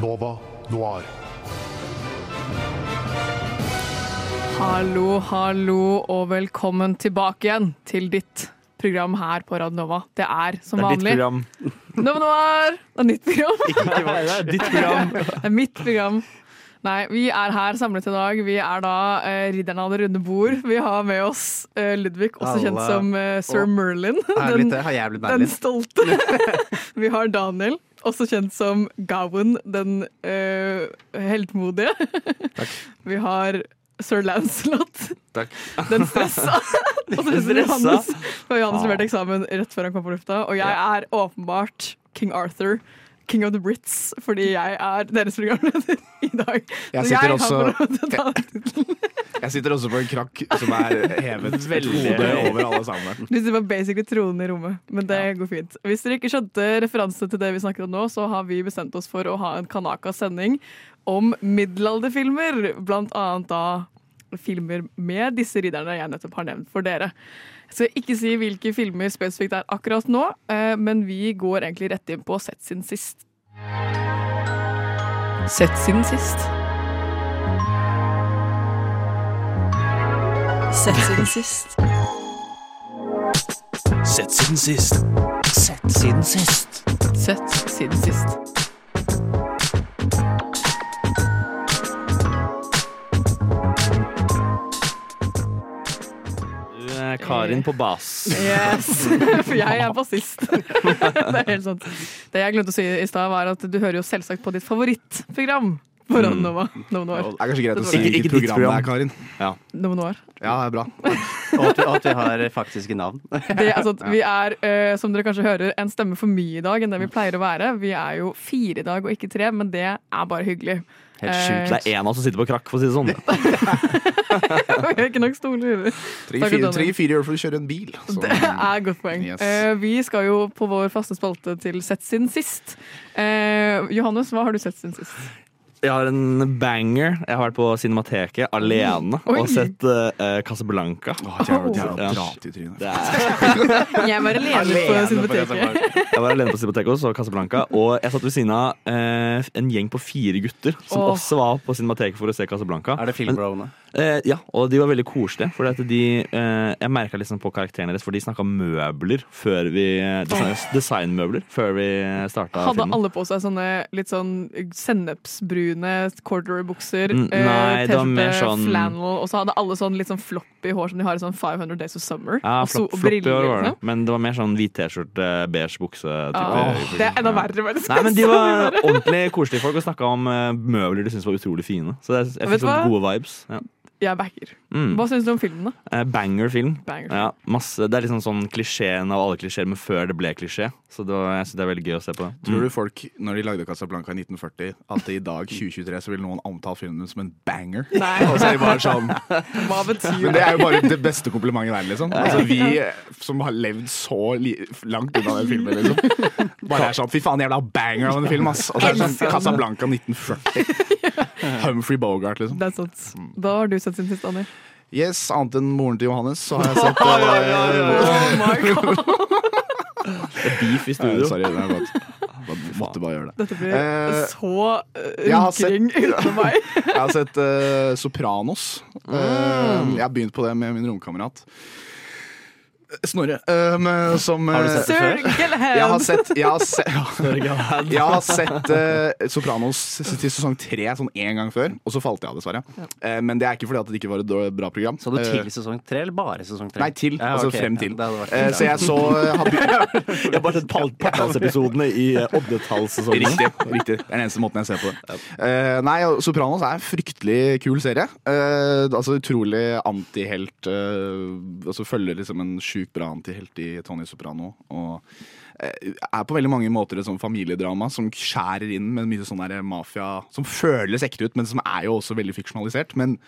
Nova Noir. Hallo, hallo, og velkommen tilbake igjen til ditt program her på Radnova. Nova. Det er som vanlig. Det er ditt program. Nova Noir. Det er nytt program. Det er ditt program. Det er mitt program. Nei, vi er her samlet i dag. Vi er da eh, ridderne av det runde bord. Vi har med oss eh, Ludvig, også kjent som eh, Sir Og- Merlin. Den, blitt det? Har jeg blitt den stolte. vi har Daniel, også kjent som Gowan, den uh, heltmodige. Takk. Vi har Sir Lancelot, Takk. den stressa. Og så Stressa? Johannes. For Johannes leverte eksamen rett før han kom på lufta. Og jeg er åpenbart King Arthur. King of the Brits, fordi jeg er deres programleder i dag. Jeg sitter jeg også-. Jeg sitter også på en krakk som er hevet et hode over alle sammen. Du sitter basically tronen i rommet, men det går fint. Hvis dere ikke skjønte referanse til det vi snakker om nå, så har vi bestemt oss for å ha en Kanaka-sending om middelalderfilmer. Blant annet da filmer med disse ridderne jeg nettopp har nevnt for dere. Jeg skal ikke si hvilke filmer spesifikt det er akkurat nå, eh, men vi går egentlig rett inn på Sett sin sist. Sett siden sist. Sett siden sist. Sett siden sist. Sett siden sist. Sett siden sist. Karin på bass. Yes, for jeg er bassist. Det er helt sant. Det jeg glemte å si i stad, var at du hører jo selvsagt på ditt favorittprogram Foran Radio Nova. Nova Noir. Det er kanskje greit å si Ikke- ikke hvilket ditt program det er, Karin. Nova Noir. Ja, det er bra. Og at vi, at vi har faktiske navn. Det, altså, vi er, uh, som dere kanskje hører, en stemme for mye i dag enn det vi pleier å være. Vi er jo fire i dag og ikke tre, men det er bare hyggelig. Helt Eh, sjukt. Det er én av oss som sitter på krakk, for å si det sånn. Vi har ikke nok stoler. Tre-fire fire år for å kjøre en bil. Så. Det er et godt poeng. Yes. Uh, vi skal jo på vår faste spalte til Sett siden sist. Uh, Johannes, hva har du sett siden sist? Jeg har en banger. Jeg har vært på Cinemateket alene Oi. og sett uh, Casablanca. Åh, jævla, jævla Ja. drat i trynet. Jeg var alene på Cinemateket. Jeg var alene på Cinemateket og så Casablanca, og jeg satt ved siden av uh, en gjeng på fire gutter som oh. også var på Cinemateket for å se Casablanca. Er det filmbroene? Eh, ja, og de var veldig koselige. For de, eh, jeg merka liksom på karakterene deres, for de snakka møbler før vi design, Designmøbler før vi starta Hadde filmen. alle på seg sånne litt sånn sennepsbrune corduroy-bukser, Mm, eh, nei, det var mer sånn- flannel, og så hadde alle sånn litt sånn floppy hår som de har i sånn 500 Days of Summer. Ja, flopp, og briller. år var det. liksom. Men det var mer sånn hvit T-skjorte, beige bukse. Åh, det er enda verre. faktisk. Nei, men De var ordentlig koselige folk og snakka om eh, møbler de syntes var utrolig fine. Så det, jeg fikk sånn gode vibes. Ja. Jeg backer. Mm. Hva syns du om filmen, da? Eh, banger film. Banger. Ja, masse, det er liksom sånn klisjeen av alle klisjeer, men før det ble klisjé. Så det var, jeg synes det er veldig gøy å se på det. Tror du folk, når de lagde Casablanca i 1940, at i dag, 2023, så vil noen omtale filmen som en banger? Nei, Og så er de bare sånn hva betyr Men det det? er jo bare det beste komplimentet i verden, liksom. Altså, vi som har levd så li langt unna den filmen, liksom. Bare er sånn Fy faen, jævla banger av en film, ass. Og så er det sånn Casablanca 1940. Humphrey Bogart, liksom. Det er sant. Da har du sett sin siste, Daniel. Yes, annet enn moren til Johannes, så har jeg sett uh, Oh my god. Det er beef i studio. studio. Sorry, det er godt. Bare- Måtte bare gjøre det. Dette blir Eh, så uh, jeg har sett- meg. Jeg har sett uh, Sopranos. Eh, jeg har begynt på det med min romkamerat. Snorre. Um, som Har du eh, sett det før? Jeg har sett, jeg har sett, jeg har sett uh, Sopranos til sesong tre sånn én gang før, og så falt jeg av, dessverre. Eh, men det er ikke fordi at det ikke var et dårlig- bra program. Så du til Eh, sesong tre, eller bare sesong tre? Nei, til. Ja, Altså frem til. Ja, Eh, så jeg så eh, Jeg har bare sett partallsepisodene i uh, oddetallssesongen. Riktig. riktig. Det er den eneste måten jeg ser på det. Eh, nei, Sopranos er en fryktelig kul serie. Eh, altså Utrolig antihelt. Uh, altså Følger liksom en sjukt bra antihelt i Tony Soprano. Og er på veldig mange måter et sånn familiedrama som skjærer inn med mye sånn mafia Som føles ekte ut, men som er jo også veldig fiksjonalisert. Men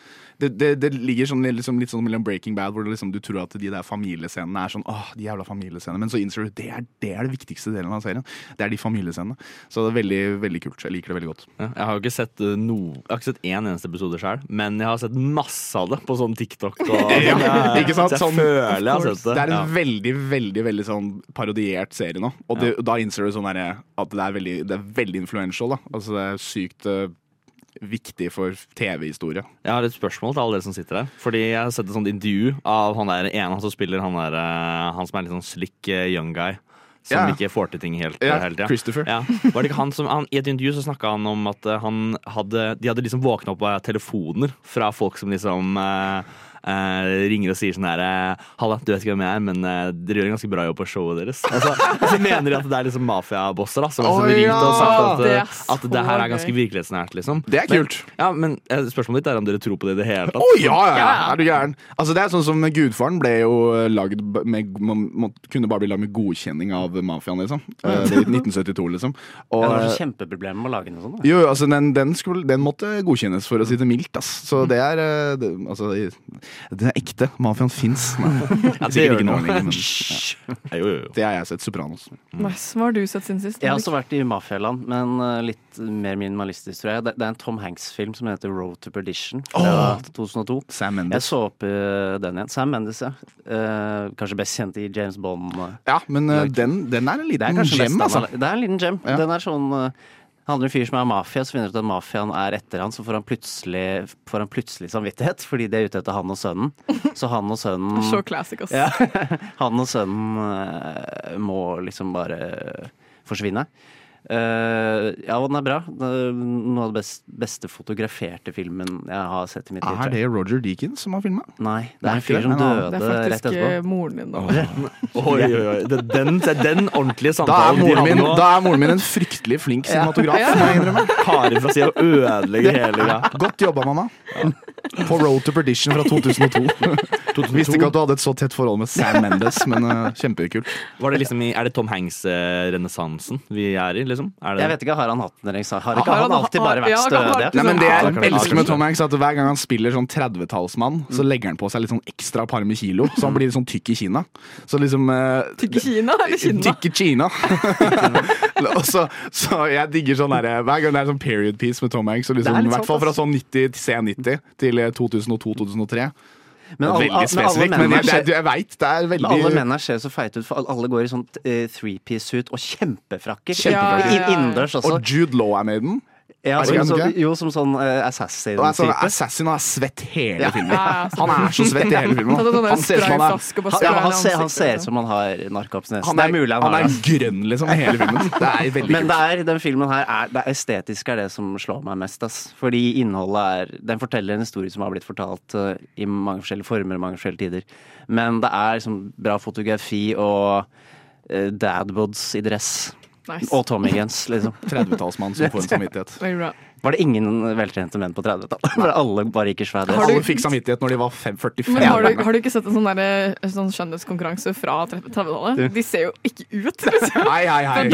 det, det, det ligger sånn, liksom, litt sånn mellom Breaking Bad, hvor liksom, du tror at de der familiescenene er sånn Åh, de jævla familiescenene. Men så innser du det er det er det viktigste delen av serien. Det er de familiescenene. Så det er veldig veldig kult. Jeg liker det veldig godt. Ja, jeg har jo ikke sett uh, no, Jeg har ikke sett én eneste episode sjøl, men jeg har sett masse av det på sånn TikTok. Og, Ja, ikke sant? Så jeg Sånn- føler jeg har sett det. Det er en Ja. veldig veldig, veldig sånn parodiert serie nå. Og det, da innser du sånn der, at det er veldig, det er veldig influential. da Altså Det er sykt eh, viktig for TV-historie. Jeg har et spørsmål til alle dere som sitter der. Fordi jeg har sett et sånt intervju av han der ene som spiller han der eh, Han som er litt sånn slick eh, young guy. Som yeah. ikke får til ting helt Ja, hele tida. Christopher. Ja. Var det ikke han som, han, I et intervju så snakka han om at han hadde, de hadde liksom våkna opp av telefoner fra folk som liksom eh, eh, ringer og sier sånn her eh, 'Halla, du vet ikke hvem jeg er, men eh, dere gjør en ganske bra jobb på showet deres'. Altså, og så mener de at det er liksom mafiabosser da, som har liksom ringt og sagt at, Det eh, er så at det her er ganske virkelighetsnært, liksom. Det er kult. Ja, men eh, Spørsmålet ditt er om dere tror på det i det hele tatt. Å ja, ja, ja, er du gæren? Altså, det er sånn som Gudfaren ble jo lagd med, Man må, Kunne bare bli lagd med godkjenning av mafiaen, liksom. Eh, Det er i 1972, liksom. Og, Ja, det var eh, så kjempeproblemer med å lage noe sånt. da. jo, altså den, den, skulle, den måtte godkjennes, for å si det mildt. Ass. Så det er eh, det, Altså, det er ekte. Mafiaen fins. Ja, det gjør ikke noe. lenger, men ja. Ja, jo, jo, jo. det har jeg sett. Sopranos. Nice. Hva har du sett siden sist? Jeg har også vært i mafialand, men uh, litt mer minimalistisk, tror jeg. Det, det er en Tom Hanks-film som heter Road to Perdition fra 2002. Sam Mendes. Jeg så opp uh, den igjen. Sam Mendes, ja. Eh, kanskje best kjent i James Bond. uh. Ja, men eh, den, den er en liten gem, altså. Det er en liten gem. Ja. Den er sånn uh, handler om en fyr som er mafia, så finner han ut at mafiaen er etter han, så får han får han plutselig samvittighet, fordi de er ute etter han og sønnen. Så han og sønnen Så classic, ass. Ja. Han og sønnen eh, må liksom bare forsvinne. Eh, ja, den er bra. Det er noe av det best, beste fotograferte filmen jeg har sett i mitt liv. Er det Roger Deakins som har filma? Nei, det er en fyr som døde rett døde Det er faktisk eh, moren din, da. Oi, oi, oi. Det er den, det er den ordentlige Da er, samtalen moren min, hadde nå. da er moren min en fryktelig flink cinematograf. Ja. må jeg innrømme. Karer fra sida ødelegger hele greia. Godt jobba, mamma. På Road to Perdition fra 2002. Visste ikke at du hadde et så tett forhold med Sam Mendes, men uh, kjempekult. Var det liksom i, er det Tom Hanks-renessansen vi er i, liksom? Er det Jeg vet ikke, Har han hatt den? Har ikke Har han han- alltid bare vært ja, stødig? vært- Nei, men Det jeg elsker med. Tom Hanks, er at hver gang han spiller sånn 30-tallsmann, så legger han på seg litt sånn ekstra par med kilo, så han blir sånn tykk i Kina. Så liksom uh, Tykk i Kina eller Kina? Tykk i Kina. Og så, så jeg digger sånn derre Hver gang det er sånn period piece med Tom Hanks, så liksom, i hvert fall fra sånn 90 til C90 til eh, 2002-2003. Men alle- Veldig spesifikt, men mennene jeg, jeg, veit det er veldig alle mennene ser så feite ut, for alle går i sånn uh, three-piece-suit og kjempefrakker. Kjempefrakker. Inn- Innendørs også. Og Jude Law er med i den. Ja, Er det som, så, jo, som sånn uh, Og er sånn. Assassin og er svett hele filmen. Ja, ja, Han er så svett i hele filmen. En sånn Han ser ut som han Han, han, han han har narkopsnes Han Det er, er mulig han han er det. grønn, liksom, i hele filmen. Det er veldig Men det er, den filmen her er, det er estetisk er det som slår meg mest. Ass. Fordi innholdet er Den forteller en historie som har blitt fortalt uh, i mange forskjellige former og mange forskjellige tider. Men det er liksom bra fotografi og uh, dadbods i dress. Nice. Og Tommy Gens, liksom. 30-tallsmann som får en samvittighet. Veldig bra. Var det ingen veltrente menn på 30-tallet? Alle bare gikk i svær dress? Alle fikk samvittighet når de var fem- 45. Men har du, har du ikke sett en sånn, der, sånn skjønnhetskonkurranse fra 30-tallet? De ser jo ikke ut, liksom. Hei, hei, hei.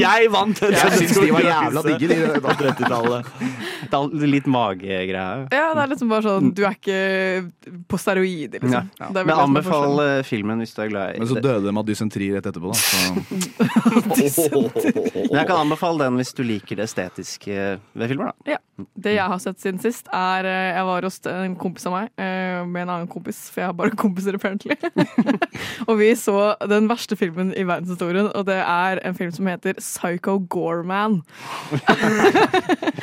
Jeg vant! Jeg syns de var jævla digge. De, På 30-tallet. Det er Litt magegreie. Ja, det er liksom bare sånn Du er ikke på steroider, liksom. Ja. Det Men anbefal eh, filmen hvis du er glad i men så døde de av dysentri rett etterpå. Da. Så. Men jeg kan anbefale den hvis du liker det estetiske ved filmer, da. Ja. Det jeg har sett siden sist, er eh, Jeg var hos en kompis av meg eh, med en annen kompis, for jeg har bare kompiser, apparently. og vi så den verste filmen i verdenshistorien, og det er en film som heter Psycho Goreman.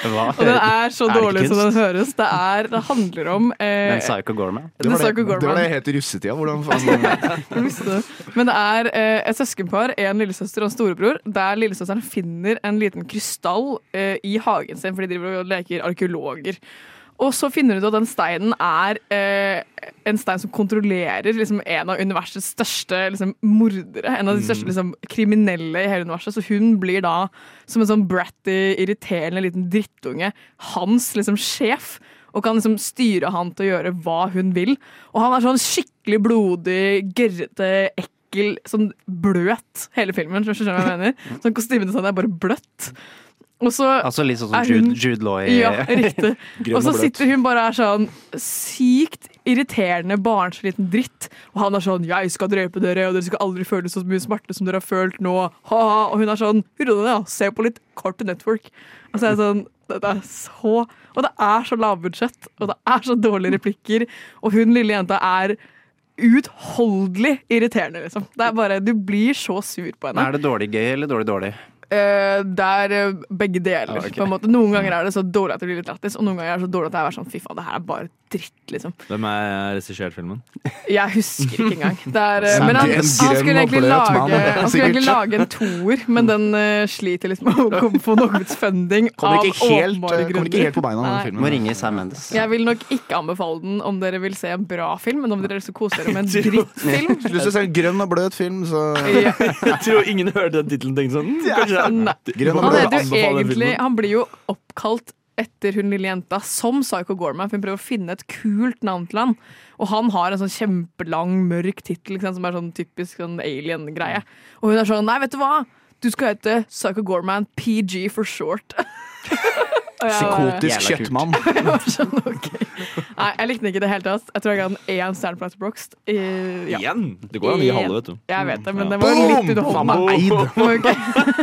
Og den er så Er dårlig som den høres. Det, er, det handler om eh, Den Psycho Goreman? Det var det, det var det jeg het i russetida. Hvordan faen. Men det er eh, et søskenpar, en lillesøster og en storebror, der lillesøsteren finner en liten krystall eh, i hagen sin for de driver og leker arkeologer. Og så finner hun ut at den steinen er eh, en stein som kontrollerer liksom, en av universets største liksom, mordere. En av de største liksom, kriminelle i hele universet. Så hun blir da, som en sånn bratty, irriterende liten drittunge, hans liksom, sjef. Og kan liksom styre han til å gjøre hva hun vil. Og han er sånn skikkelig blodig, gørrete, ekkel, sånn bløt hele filmen. Skjønner du hva jeg mener. Sånn Kostymet til er bare bløtt. Og så Altså litt sånn som Jude, Jude Law i ja, riktig. Og så sitter hun bare og er sånn sykt irriterende, barnslig liten dritt. Og han er sånn 'jeg skal drepe dere, og dere skal aldri føle så mye smerte som dere har følt nå'. Ha-ha. Og hun er sånn 'Ro deg ned, se på litt Cartoon Network'. Og så er jeg sånn det er så Og det er så lavbudsjett, og det er så dårlige replikker. Og hun lille jenta er uutholdelig irriterende, liksom. Det er bare, Du blir så sur på henne. Er det dårlig gøy eller dårlig dårlig? Eh, det er eh, begge deler. Ah, ok. på en måte. Noen ganger er det så dårlig at det blir litt lættis, og noen ganger er det så dårlig at jeg er sånn fy faen, det her er bare dritt, liksom. Hvem er regissert filmen? Jeg husker ikke engang. Det er, eh, men han, han skulle egentlig lage, han skulle egentlig lage en toer, men den uh, sliter liksom med å komme- få nok funding Kommer av ikke helt, kommer ikke helt på beina, den filmen. Må ringe Sam Mendes. Jeg vil nok ikke anbefale den om dere vil se en bra film, men om dere skal kose dere med en drittfilm. Hvis du ser se en grønn og bløt film, så Ja. Jeg tror ingen hørte den tittelen og tenkte sånn "Mm, Kanskje. Grønn og heter jo egentlig, han blir jo oppkalt etter hun lille jenta som Psycho Gorman, for hun prøver å finne et kult navn til han. Og han har en sånn kjempelang, mørk tittel som er sånn typisk sånn alien-greie. Og hun er sånn Nei, vet du hva? Du skal hete Psycho Gorman PG for short. Psykotisk kjøttmann. sånn, ok. Nei, jeg likte den ikke i det hele tatt. Jeg tror jeg ga den én stjerne på Letterboxd. I- Ja, Igjen! Det går an å gi halve, vet du. jeg vet det, men Ja. den var litt! Underholdende. Okay.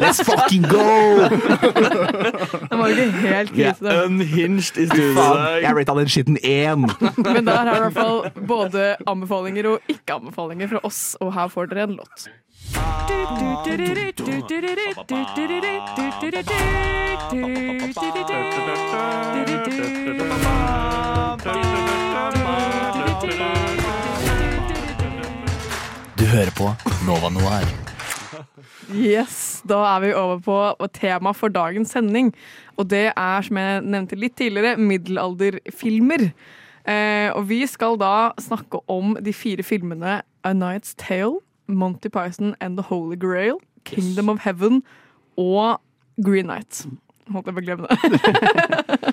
Let's fucking go! Den var jo ikke helt krise. den. unhinged i studio i jeg rata den skitten én. Men der er det i hvert fall både anbefalinger og ikke-anbefalinger fra oss, og her får dere en låt. Du hører på Nova Noir. Yes, Da er vi over på tema for dagens sending. Og det er, som jeg nevnte litt tidligere, middelalderfilmer. Eh, og vi skal da snakke om de fire filmene A Night's Tale, Monty Python and The Holy Grail, Kingdom of Heaven og Green Night. Holdt jeg på å glemme det.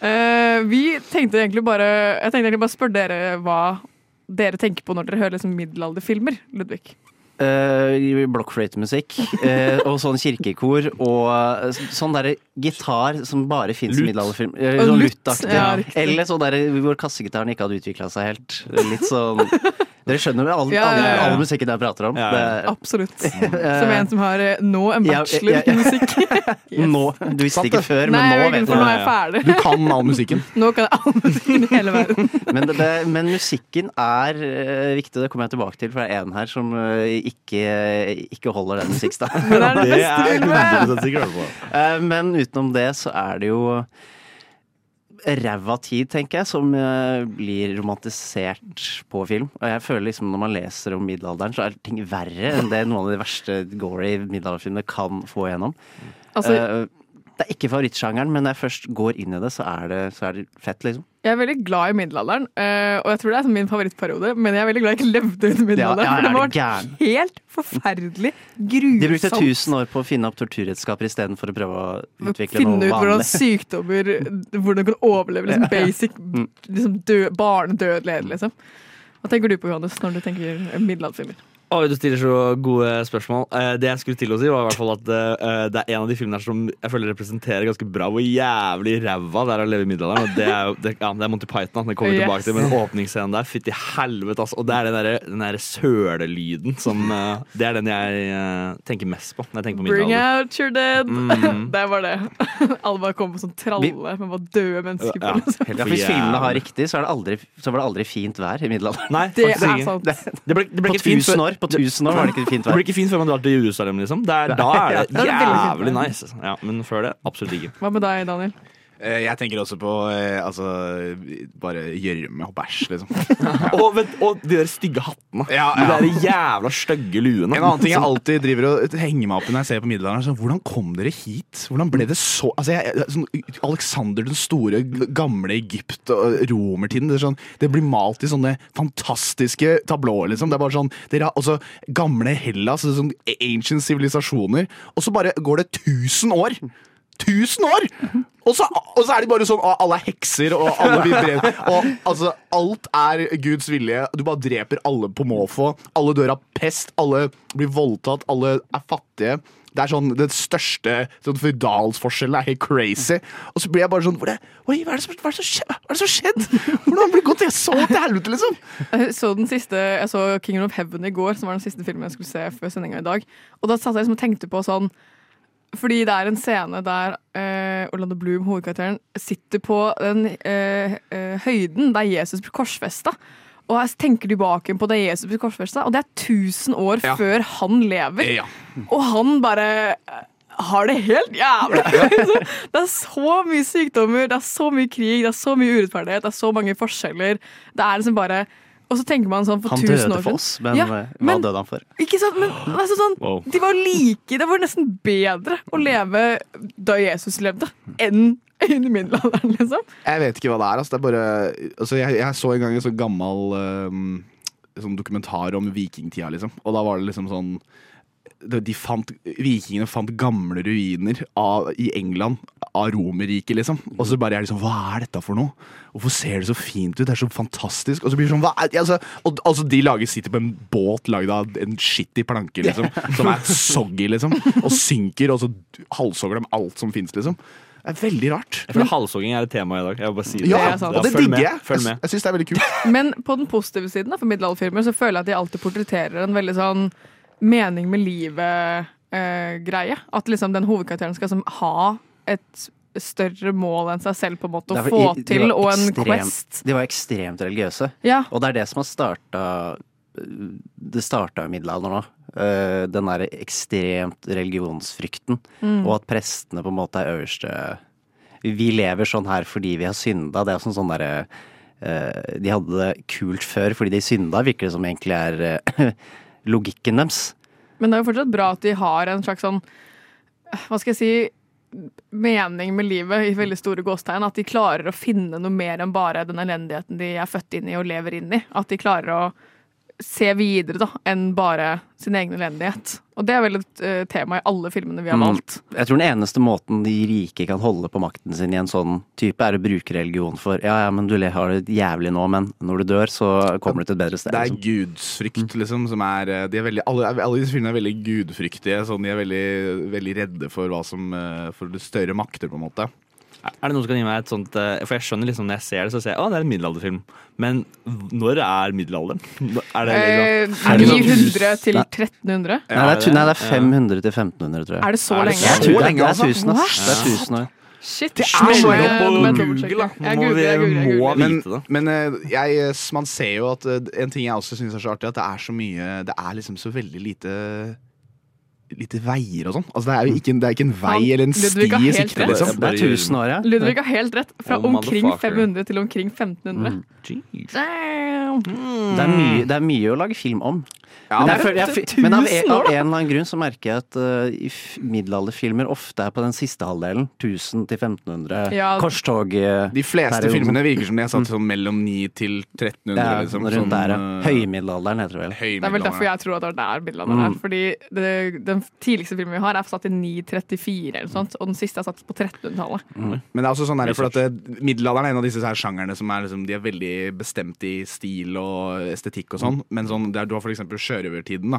uh, vi tenkte egentlig bare Jeg tenkte egentlig bare spørre dere hva dere tenker på når dere hører liksom middelalderfilmer. Ludvig. Uh, Blokkfløytemusikk uh, og sånn kirkekor og uh, sånn derre gitar som bare fins i middelalderfilm. Uh, Sånn lut, luttaktig. ja. Eller sånn derre hvor kassegitaren ikke hadde utvikla seg helt. Litt sånn Dere skjønner vel all, Ja, ja, ja. all musikken jeg prater om? Ja, ja. Det- Absolutt. Som en som har eh, nå en bachelor ja, ja. i musikk. Yes. Nå, Du visste ikke før, men Nei, nå vet du. nå er jeg ferdig. Du kan all musikken. Nå kan jeg all musikken i hele verden. Men, det, det, men musikken er eh, viktig, det kommer jeg tilbake til, for det er en her som eh, ikke, ikke holder den musikkstandarden. Det er Det beste er jeg filmen. 100 sikker på. Eh, Men utenom det så er det jo ræva tid, tenker jeg, som eh, blir romantisert på film. Og jeg føler liksom når man leser om middelalderen, så er ting verre enn det noen av de verste gory middelalderfilmene kan få igjennom. Altså, Eh, det er ikke favorittsjangeren, men når jeg først går inn i det, så er det, så er det fett, liksom. jeg er veldig glad i middelalderen, eh, og jeg tror det er min favorittperiode. Men jeg er veldig glad jeg ikke levde under middelalderen, Ja, ja, det er var helt forferdelig grusomt. De brukte 1000 år på å finne opp torturredskaper istedenfor å prøve å utvikle Finne noe ut hvordan vanlig. sykdommer Hvordan du kan overleve liksom basic Mm. liksom barnedødelighet, liksom. Hva tenker du på, Johannes, når du tenker middelalderfilmer? Oi, du stiller så gode spørsmål. Eh, det jeg skulle til å si, var i hvert fall at eh, det er en av de filmene her som jeg føler representerer ganske bra hvor jævlig ræva det er å leve i middelalderen. Det er jo det, ja, det er Monty Python. Det kommer vi Yes. tilbake til Men åpningsscenen der, fytti helvete, altså. Og det er den derre den der sølelyden som eh, Det er den jeg tenker mest på når jeg tenker på Bring out your dead! Mm. det var det. Alle bare kom på sånn tralle med bare døde mennesker Ja, på. Liksom. Ja, hvis filmene har riktig, så, er det aldri, så var det aldri fint vær i middelalderen. Nei, Det er sant. Det ble, det ble På ikke fint før- 1000 år, på 1000 år var det ikke fint Det blir ikke fint før man drar til Jerusalem, liksom. Der, da er det det jævlig nice. Ja, men før det, absolutt ikke. Hva med deg, Daniel? Eh, Jeg tenker også på eh, altså, bare gjørme og bæsj, liksom. Og, vent, og de der stygge hattene. Ja, De der jævla stygge luene. En annen ting jeg alltid driver og henger meg opp i når jeg ser på middelalderen, er sånn, hvordan kom dere hit? Hvordan ble det så altså, jeg, sånn, Alexander den store, gamle Egypt og romertiden. Det, sånn, det blir malt i sånne fantastiske tablåer, liksom. Det er bare sånn, dere har også gamle Hellas, sånn ancient sivilisasjoner, og så bare går det 1000 år! 1000 år! Og så, og så er de bare sånn Alle er hekser, og alle vibrerer. Og altså, alt er Guds vilje. Du bare dreper alle på måfå. Alle dør av pest, alle blir voldtatt, alle er fattige. Det er sånn, Den største sånn føydalsforskjellen er helt crazy. Og så blir jeg bare sånn hva er det som hva skjedd? Hvordan har det gått Jeg så til helvete, liksom? Jeg så den siste, jeg så Kingdom of Heaven i går, som var den siste filmen jeg skulle se før sendinga i dag. Og da satt jeg liksom og tenkte på sånn Fordi det er en scene der uh, Orlando Bloom, hovedkarakteren, sitter på den uh, uh, høyden der Jesus blir korsfesta. Og jeg tenker tilbake på da Jesus ble korsfesta, og det er 1000 år Ja. før han lever. Ja. Og han bare har det helt jævlig! det er så mye sykdommer, det er så mye krig, det er så mye urettferdighet, det er så mange forskjeller. Det er liksom bare Og så tenker man sånn for Han 1000 døde for oss, men Ja, hva men- døde han for? Ikke sant? Men altså sånn, Wow. de var like Det var nesten bedre å leve da Jesus levde, enn under middelalderen, liksom. Jeg vet ikke hva det er. Altså, det er bare, altså, jeg, jeg så en gang en sånn gammel um, sånn dokumentar om vikingtida, liksom. Og da var det liksom sånn de de fant, Vikingene fant gamle ruiner av, i England av Romerriket, liksom. Og så bare er de sånn Hva er dette for noe? Hvorfor ser det så fint ut? Det er så fantastisk. Og så blir det sånn hva er, altså, og, altså, De lager sitter på en båt lagd av en skittig planke, liksom. Som er soggy, liksom. Og synker, og så halshogger de alt som fins, liksom. Det er veldig rart. Jeg føler halshogging er et tema i dag. Jeg vil bare si det. Ja, Det er sant. og det digger med, jeg. Følg Jeg, med. jeg syns det er veldig kult. Men på den positive siden da, for middelalderfilmer så føler jeg at de alltid portretterer en veldig sånn mening med livet-greie. at liksom den hovedkarakteren skal liksom ha et større mål enn seg selv, på en måte, å få til, og en ekstremt- quest. De var ekstremt religiøse. Ja, Og det er det som har starta Det starta i middelalderen òg. Den derre ekstremt religionsfrykten. Mm. Og at prestene på en måte er øverste Vi lever sånn her fordi vi har synda. Det er sånn sånn derre eh, De hadde det kult før fordi de synda, virker det som egentlig er eh, logikken deres. Men det er jo fortsatt bra at de har en slags sånn Hva skal jeg si mening med livet i veldig store gåstegn. At de klarer å finne noe mer enn bare den elendigheten de er født inn i og lever inn i. At de klarer å se videre da, enn bare sin egen elendighet. Og det er vel et uh, tema i alle filmene vi har Mm. valgt. Jeg tror den eneste måten de rike kan holde på makten sin i en sånn type, er å bruke religion for ja, ja, men du har det jævlig nå, men når du dør, så kommer du til et bedre sted. Det er Liksom. gudsfrykt, liksom, som er eh, de er veldig, alle, alle disse filmene er veldig gudfryktige. Sånn, de er veldig, veldig redde for hva som eh, For det større makter, på en måte. Er det noen som kan gi meg et sånt eh, For jeg skjønner liksom når jeg ser det, så ser jeg å, det er en middelalderfilm. Men når er middelalderen? Er det liksom, er det sånn- 900 til 1300? Nei, det er, nei, det er 500 til 1500, tror jeg. Er det så det lenge? Jeg så tror det, lenge, det er tusen 1000 år. Det er 1000 år. Shit, Det er noe så lenge på Google, da. Må vi- må. Men, vite det. men eh, jeg, man ser jo at en ting jeg også syns er så artig, at det er så mye Det er liksom så veldig lite Lite veier og sånn. Altså, det er jo ikke, en- det er ikke en vei Han- eller en sti i sikte, liksom. Det er 1000 år, ja. Ludvig har helt rett. Fra Oh, omkring 500 til omkring 1500. Mm. Damn. Det er, mye, det er mye å lage film om. Ja, men, men, jeg er men av, en, av en eller annen grunn så merker jeg at uh, i f- middelalderfilmer ofte er på den siste halvdelen. 1000 til 1500. Ja. Korstog uh, de fleste perioden. filmene virker som de er satt sånn mellom 9 til 1300, ja, liksom. rundt Sånn, der, ja. eh, Høymiddelalderen heter det vel. Det er vel derfor jeg tror at det er middelalderen Mm. her. Fordi det, den tidligste filmen vi har, er satt i 934 eller sånt, og den siste er satt på 1300-tallet. Men det er også sånn der, for at eh, Middelalderen er en av disse her sjangerne som er, liksom, de er veldig bestemt i stil og estetikk og sånn. Men sånn, der, du har for eksempel sjørøvertiden.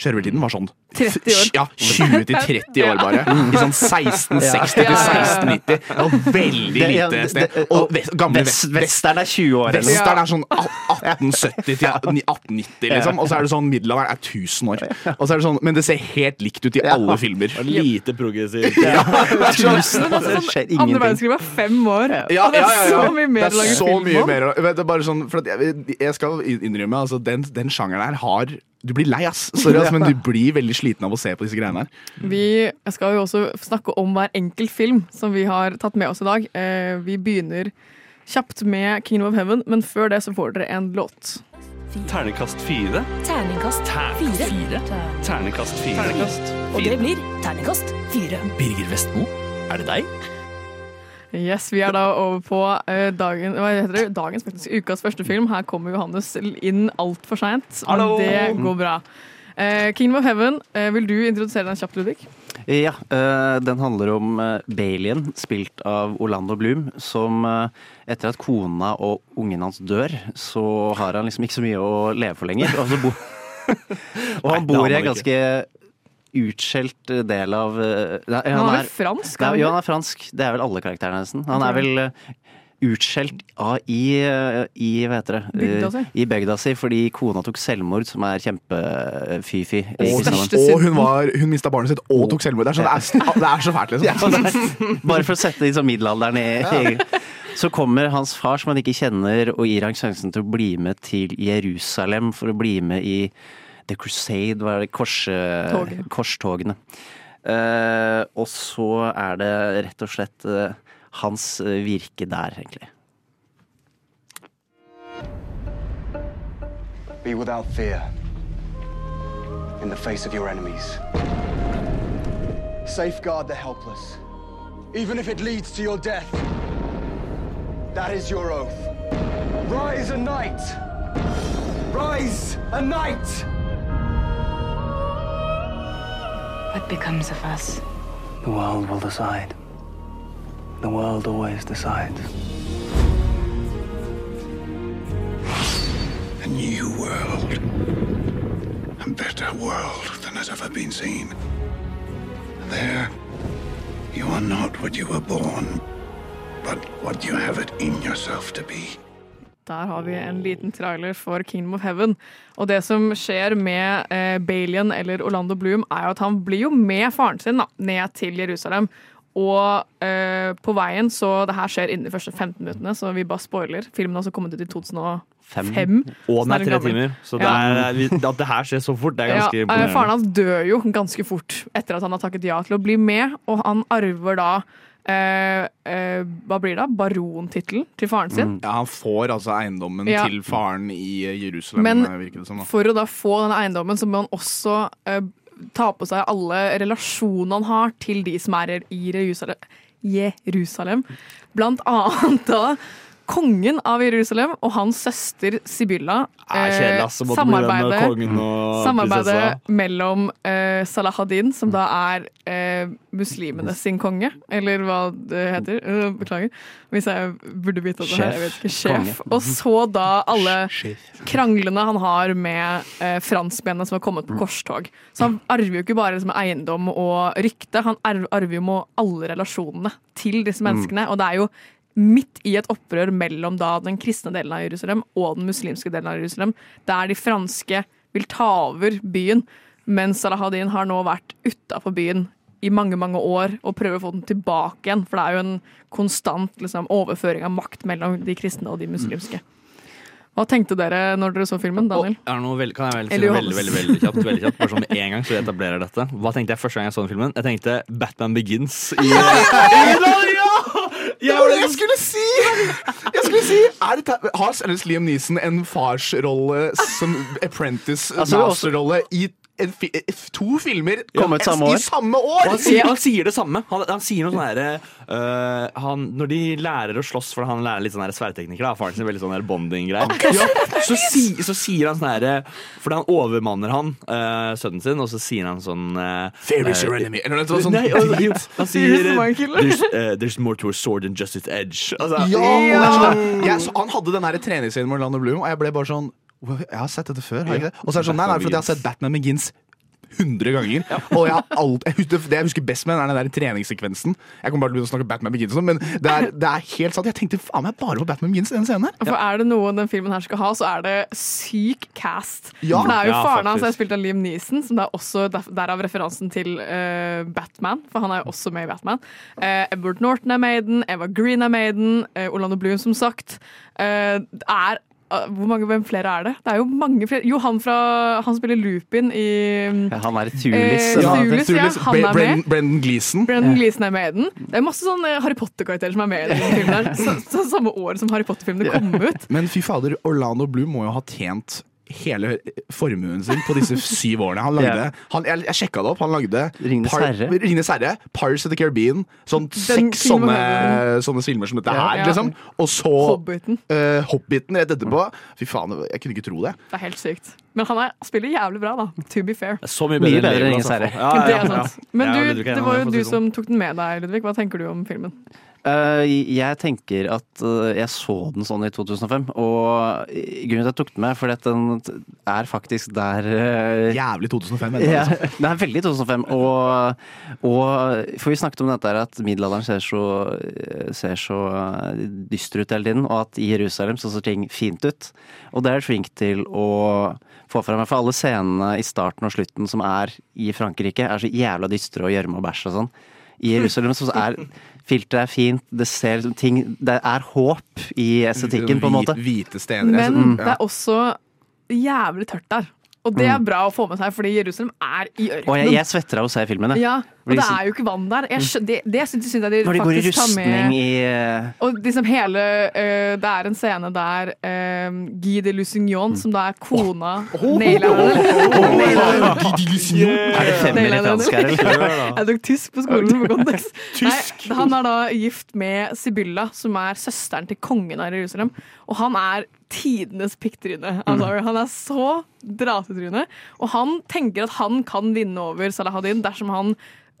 Sjørøvertiden var sånn 30 år. Ja, 20 til 30 år bare. I sånn 1660 til Ja, ja, ja. 1690. Og veldig lite sted. Og gamle Vest, vest, Western er 20 år, eller Vesteren Western er sånn 1870 til 1890, liksom. Og så er det sånn middelalderen er 1000 år. Og så er det sånn, Men det ser helt likt ut i Ja. alle filmer. Og Lite progressivt. Ja. Det altså, sånn, andre verdenskrig var fem år, Ja, og det er så mye mer å lage film om. mer vet, det er bare sånn, for at jeg, jeg skal innrømme altså, den, den sjangeren her har Du blir lei, ass. Sorry, ass, men du blir veldig sliten av å se på disse greiene her. Vi skal jo også snakke om hver enkelt film som vi har tatt med oss i dag. Eh, Vi begynner kjapt med Kingdom of Heaven, men før det så får dere en låt. Terningkast fire. Terningkast Terningkast fire. Terningkast fire. Og det blir terningkast fire. Birger Vestmo, er det deg? Yes, Vi er da over på eh, dagen, hva heter det? dagens, faktisk, ukas første film. Her kommer Johannes inn altfor seint, men det går bra. Uh, Kingdom of Heaven, uh, vil du introdusere den kjapt, Ludvig? Ja, eh, den handler om Baileyen, Balien, spilt av Orlando Bloom, som eh, etter at kona og ungen hans dør, så har han liksom ikke så mye å leve for lenger. Og, bo og han bor i en ganske utskjelt eh, del av eh, nei, Han er fransk? Er han er fransk. Det er vel alle karakterene nesten. Han er vel eh, utskjelt av i, eh, i hva heter det? Bygda si. Eh, I bygda si, fordi kona tok selvmord, som er kjempe-fy-fy. Og, og hun, var, hun mista barnet sitt og tok selvmord. Det er, sånn, det er, det er så fælt, liksom. Bare for å sette liksom middelalderen i, ja. Så kommer hans far, som han ikke kjenner, og gir han sjansen til å bli med til Jerusalem for å bli med i The Crusade, hva er det, Kors, korstogene. Uh, og så er det rett og slett eh, hans eh, virke der, egentlig. Be without fear in the face of your enemies. Safeguard the helpless, even if it leads to your death. That is your oath. Rise a knight! Rise a knight! What becomes of us? The world will decide. The world always decides. A new world. A better world than has ever been seen. There, you are not what you were born, but what you have it in yourself to be. Der har vi en liten trailer for Kingdom of Heaven. Og det som skjer med eh, Balian eller Orlando Bloom, er jo at han blir jo med faren sin da, ned til Jerusalem. Og eh, på veien, så det her skjer innen de første 15 minuttene, så vi bare spoiler. Filmen har også kommet ut i 2005. Fem. Og den er tre timer. Så det Ja. er, at det her skjer så fort, det er ganske ja, imponerende. faren hans dør jo ganske fort etter at han har takket ja til å bli med, og han arver da eh, eh, Hva blir det? Barontittelen til faren sin. Ja, Han får altså eiendommen Ja. til faren i eh, Jerusalem, Men eh, som. da. for å da få den eiendommen, så må han også eh, ta på seg alle relasjonene han har til de som er i Jerusalem. Jerusalem. Blant annet da kongen av Jerusalem og hans søster Sibylla. Kjedelig, eh, ass. å måtte bli den med samarbeidet samarbeidet mellom eh, Salahadin, som da er eh, muslimene sin konge, eller hva det heter. Eh, beklager hvis jeg burde vite det her. Jeg vet ikke. Sjef. Konge. Og så da alle kranglene han har med eh, franskmennene som har kommet på korstog. Så han arver jo ikke bare liksom, eiendom og rykte, han arver jo med alle relasjonene til disse menneskene. Og det er jo midt i et opprør mellom da den kristne delen av Jerusalem og den muslimske delen av Jerusalem, der de franske vil ta over byen, mens Salahadin har nå vært utafor byen i mange mange år og prøver å få den tilbake igjen. For det er jo en konstant liksom, overføring av makt mellom de kristne og de muslimske. Hva tenkte dere når dere så filmen, Daniel? Og er det noe veldig, kan jeg vel si noe veldig, veldig, veldig kjapt? Veldig kjapt bare sånn med en gang, så vi etablerer dette. Hva tenkte jeg første gang jeg så den filmen? Jeg tenkte Batman Begins. I, Ja, det jeg skulle si! Jeg skulle si er dette, Har Liam Neeson en farsrolle som apprentice Altså, i fi, to filmer Kom ut samme i samme år? han sier, han sier det samme. Han, han sier noe sånn herre uh, Når de lærer å slåss, for han lærer litt sånn sverdteknikker, da. Faren sin veldig sånn bonding-greier. Ja, så, si, så sier han sånn herre Fordi han overmanner han, uh, sønnen sin, og så sier han sånn uh, Fear is your enemy. Eller noe sånt. Nei, han sier there's, uh, there's more to a sword than just its edge. Altså, Ja, ja. jeg, så han hadde den treningsscenen med Orlando Bloom, og jeg ble bare sånn «Wow, Jeg har sett dette før, har jeg ikke det? Og så er det sånn, nei, nei, for jeg har sett Batman Begins 100 ganger. Og jeg har alt, jeg husker, det jeg husker best med den er den der treningssekvensen. Jeg kommer bare til å begynne å snakke Batman Begins, men det er, det er helt sant. Jeg tenkte faen meg bare på Batman Begins i den scenen her. For er det noe den filmen her skal ha, så er det syk cast. Ja. For det er jo Ja, faren hans er spilt av Liam Neeson, som det er også der- derav referansen til uh, Batman. For han er jo også med i Batman. Uh, Edward Norton er med i den, Eva Green er med i den, eh, Orlando Bloom som sagt. Uh, er hvor mange, Hvem flere er det? Det er jo mange flere. Jo, han fra Han spiller Lupin i Ja, Han er Eh, Thulis. ja. Thulis, ja, han er med. Brendan, Gleeson. Brendan Gleeson er med i den. Det er masse sånne Harry Potter-karakterer som er med i den filmen. så, så, Samme år som Harry Potter-filmene kom ut. Men fy fader, Orlando Blue må jo ha tjent hele formuen sin på disse syv årene. Han lagde, Ja. han, jeg, jeg sjekka det opp. Han lagde Ringenes herre. Ringnes herre, Pirates of the Caribbean. Sånn seks sånne, sånne filmer som dette Ja. her, Ja. liksom. Og så Hobbiten. Uh, Hobbiten rett etterpå. Fy faen, jeg kunne ikke tro det. Det er helt sykt. Men han er, spiller jævlig bra, da. To be fair. Så mye Mye bedre, bedre enn Ringenes herre. Ja, det ja, er sant. Men du, det var jo du sånn. som tok den med deg, Ludvig. Hva tenker du om filmen? Eh, jeg tenker at eh, jeg så den sånn i 2005, og grunnen til at jeg tok den med, fordi at den er faktisk der eh, Jævlig 2005. ja, Ja. det er veldig 2005. Og, og For vi snakket om dette her at middelalderen ser så, ser så dyster ut hele tiden, og at i Jerusalem så ser ting fint ut. Og det er flink til å få fram. For alle scenene i starten og slutten som er i Frankrike, er så jævla dystre og gjørme og bæsj og sånn. I Jerusalem så er Filteret er fint, det ser ting Det er håp i estetikken, på en måte. Hvite stener. Men Mm. det er også jævlig tørt der. Og det er bra å få med seg, fordi Jerusalem er i Og jeg, jeg svetter av å se filmen. jeg. Ja, og det er jo ikke vann der. Jeg det det syns jeg de Når de går i rustning i eh, Og liksom hele uh, Det er en scene der uh, Guy de Lusignan, som da er kona Naileren. Er det femmer i fransk her, eller? Jeg tok tysk på skolen på kontekst. Nei, han er da gift med Sibylla, som er søsteren til kongen av Jerusalem. Og han er tidenes pikktryne. I'm sorry. Han er så dratetryne. Og han tenker at han kan vinne over Salahadin dersom han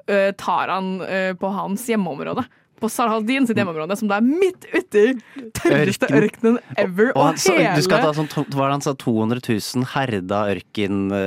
ø, tar han ø, på hans hjemmeområde. På Salahadin sitt hjemmeområde, som det er midt uti tørreste Ørken. ørkenen ever. Og Og han, så, du skal ta hele sånn, var det han sa, 200 000 herda ørken... Ø,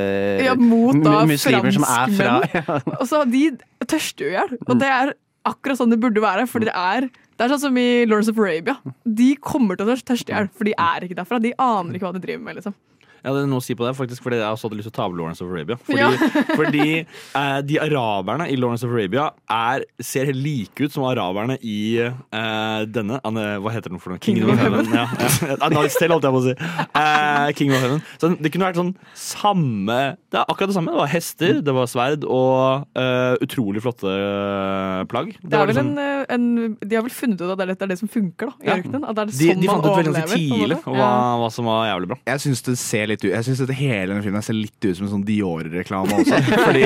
Ja, mot da mu- muslimer som er fra franskmenn. Og så de tørster jo i hjel. Og det er akkurat sånn det burde være. Fordi det er det er sånn som i Lawrence of Arabia. De kommer til å tørste i hjel, for de er ikke derfra. De aner ikke hva de driver med. liksom Jeg hadde noe å si på det, faktisk, fordi jeg også hadde lyst til å ta over Lawrence of Arabia. Fordi, Ja. fordi eh, de araberne i Lawrence of Arabia er, ser helt like ut som araberne i eh, denne Anne, Hva heter den for noe? Kingdom of Heaven. Ja, ja. A Knight's Tale, holdt jeg på å si. Eh, Kingdom of Heaven. Så det kunne vært sånn samme Det er akkurat det samme. Det var hester, det var sverd og eh, utrolig flotte eh, plagg. Det er vel sånn, en, en, de har vel funnet ut at det er det, som funker da, i ørkenen. At det er de, sånn de man fant ut veldig tidlig hva, hva som var jævlig bra. Jeg syns det ser litt ut Jeg synes hele denne filmen ser litt ut som en sånn Dior-reklame også. Fordi,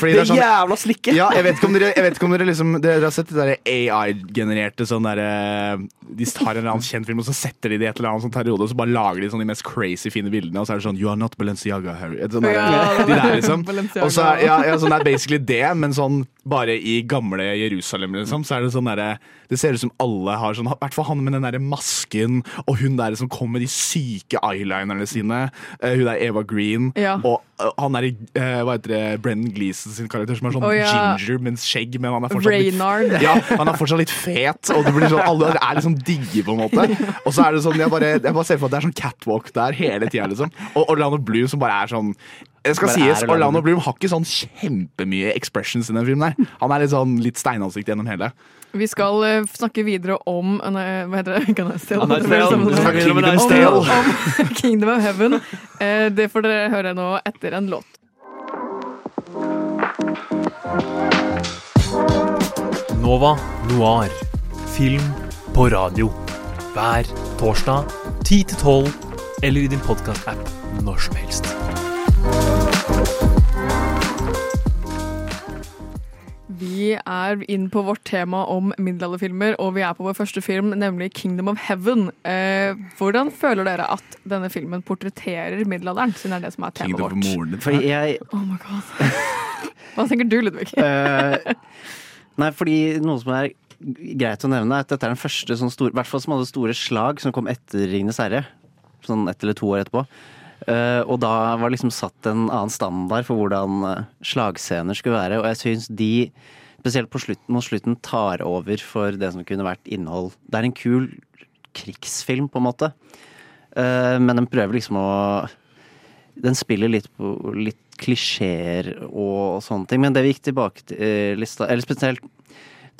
fordi det er sånn jævla slikket! ja, jeg vet ikke om dere, jeg vet ikke om dere liksom Dere har sett det der AI-genererte sånn derre De tar en eller annen kjent film, og så setter de det i et eller annet sånn periode, og så bare lager de sånn de mest crazy fine bildene, og så er det sånn You are not Balenciaga, Harry. Sånn Ja, de der, liksom. Og så er, ja, ja, sånn, det er basically det, men sånn bare i gamle Jerusalem, liksom. Så er det sånn derre Det ser ut som alle har sånn I hvert fall han med den derre masken, og hun der som kom med de syke eyelinerne sine. Uh, hun der Eva Green. Ja. Og uh, han der uh, Hva heter det Brennan Gleeson sin karakter, som er sånn oh, ja. ginger med skjegg, men han er fortsatt litt Reynard. ja, han er fortsatt litt fet, og det blir sånn, alle er liksom digge, på en måte. Og så er det sånn, jeg bare, jeg bare ser for meg at det er sånn catwalk der hele tida, liksom. Og Orlando Blue som bare er sånn det skal sies, Orlando Bloom har ikke sånn kjempemye expressions i den filmen. der Han er litt sånn litt steinansikt gjennom hele. Vi skal ø, snakke videre om ø, Hva heter det? Kan jeg stille? A Knight's Tale. Om-. Om Kingdom of Heaven. Eh, det får dere høre nå etter en låt. Nova Noir. Film på radio. Hver torsdag 10 til 12, eller i din podkast-app når som helst. Vi er inn på vårt tema om middelalderfilmer, og vi er på vår første film, nemlig Kingdom of Heaven. Eh, hvordan føler dere at denne filmen portretterer middelalderen, siden det er det som er temaet vårt? moren jeg Oh my god. Hva tenker du, Ludvig? Eh, Nei, fordi noe som er greit å nevne, er at dette er den første sånn store, i hvert fall som hadde store slag som kom etter Ringenes herre. Sånn ett eller to år etterpå. Eh, og da var liksom satt en annen standard for hvordan eh, slagscener skulle være. Og jeg syns de, spesielt på slutten, mot slutten, tar over for det som kunne vært innhold. Det er en kul krigsfilm, på en måte. Eh, men den prøver liksom å Den spiller litt på litt klisjeer og sånne ting. Men det vi gikk tilbake til lista Eller spesielt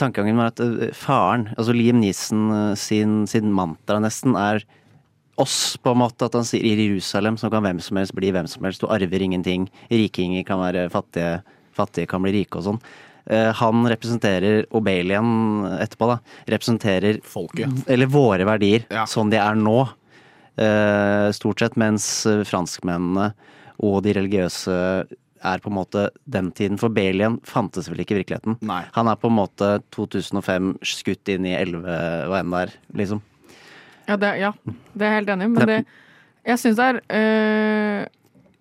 tankegangen var at faren, altså Liam Neeson sin, sin mantra nesten, er oss, på en måte. At han sier i Jerusalem så kan hvem som helst bli hvem som helst. Du arver ingenting. Rikinger kan være fattige, fattige kan bli rike og sånn. Eh, Han representerer Obelian etterpå, da. Representerer Folket. Eller våre verdier, Ja. sånn de er nå. eh, Stort sett. Mens franskmennene og de religiøse er på en måte den tiden. For Belian fantes vel ikke i virkeligheten. Nei. Han er på en måte 2005 skutt inn i 11 hva enn det er, liksom. Ja, det, ja, det er jeg helt enig i, men det, jeg syns det er øh,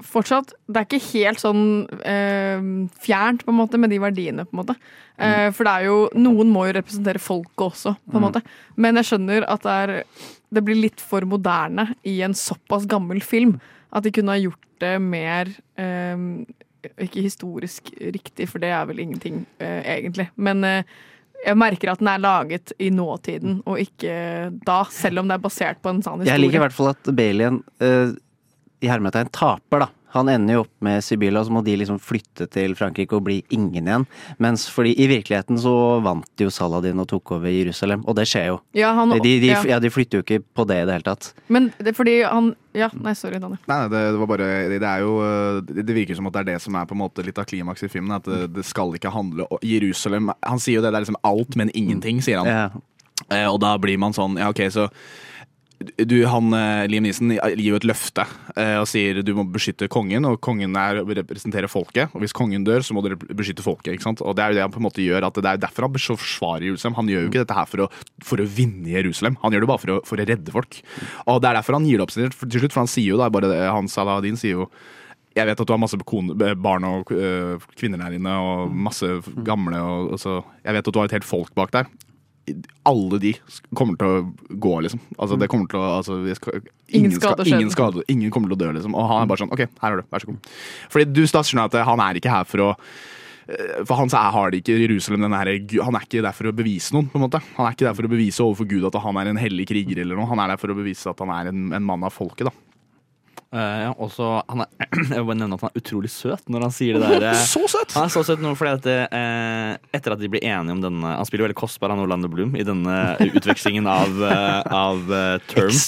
fortsatt Det er ikke helt sånn øh, fjernt, på en måte, med de verdiene, på en måte. Uh, for det er jo Noen må jo representere folket også, på en måte. Men jeg skjønner at det er Det blir litt for moderne i en såpass gammel film. At de kunne ha gjort det mer øh, Ikke historisk riktig, for det er vel ingenting, egentlig. Men jeg merker at den er laget i nåtiden, og ikke da, selv om det er basert på en sann historie. Jeg liker i hvert fall at Belian uh, i hermetegn taper, da. Han ender jo opp med Sibylla, så må de liksom flytte til Frankrike og bli ingen igjen. Mens fordi i virkeligheten så vant jo Saladin og tok over Jerusalem, og det skjer jo. Ja, han, De, de, ja. ja, de flytter jo ikke på det i det hele tatt. Men det er fordi han Ja, nei, sorry, Daniel. Nei, nei, det, det var bare Det er jo Det det virker som at det er det som er på en måte litt av klimaks i filmen. At det, det skal ikke handle om Jerusalem Han sier jo det, det er liksom alt, men ingenting, sier han. Ja. Eh, og da blir man sånn Ja, OK, så du, han, eh, Liam Neeson gir jo et løfte eh, og sier du må beskytte kongen, og kongen er, representerer folket. Og hvis kongen dør, så må dere beskytte folket. ikke sant? Og Det er jo det han på en måte gjør, at det er derfor han forsvarer Jerusalem. Han gjør jo ikke dette her for å, for å vinne Jerusalem, han gjør det bare for å, for å redde folk. Og Det er derfor han gir det opp til slutt, for han sier jo da bare han Saladin sier jo jeg vet at du har masse barn og øh, kvinner der inne, og masse gamle. Og, og så, jeg vet at du har et helt folk bak der. Alle de kommer til å gå, liksom. Altså, det kommer til å altså, skal, Ingen ingen, skade ingen, skade, ingen kommer til å dø, liksom. Og han er bare sånn OK, her er du. Vær så god. Fordi du da skjønner at han er ikke her for å eh, for han har det ikke Jerusalem denne her, Han er ikke der for å bevise noen. på en måte Han er ikke der for å bevise overfor Gud at han er en hellig kriger. eller noe Han er der for å bevise at han er en, en mann av folket. da Ja, og så han er, Jeg vil bare nevne at han er utrolig søt når han sier det der. eh, Så søt! Han er så søt nå fordi at det, uh, etter at de blir enige om denne Han spiller veldig kostbar, han Orlando Bloom, i denne utvekslingen av, uh, av terms.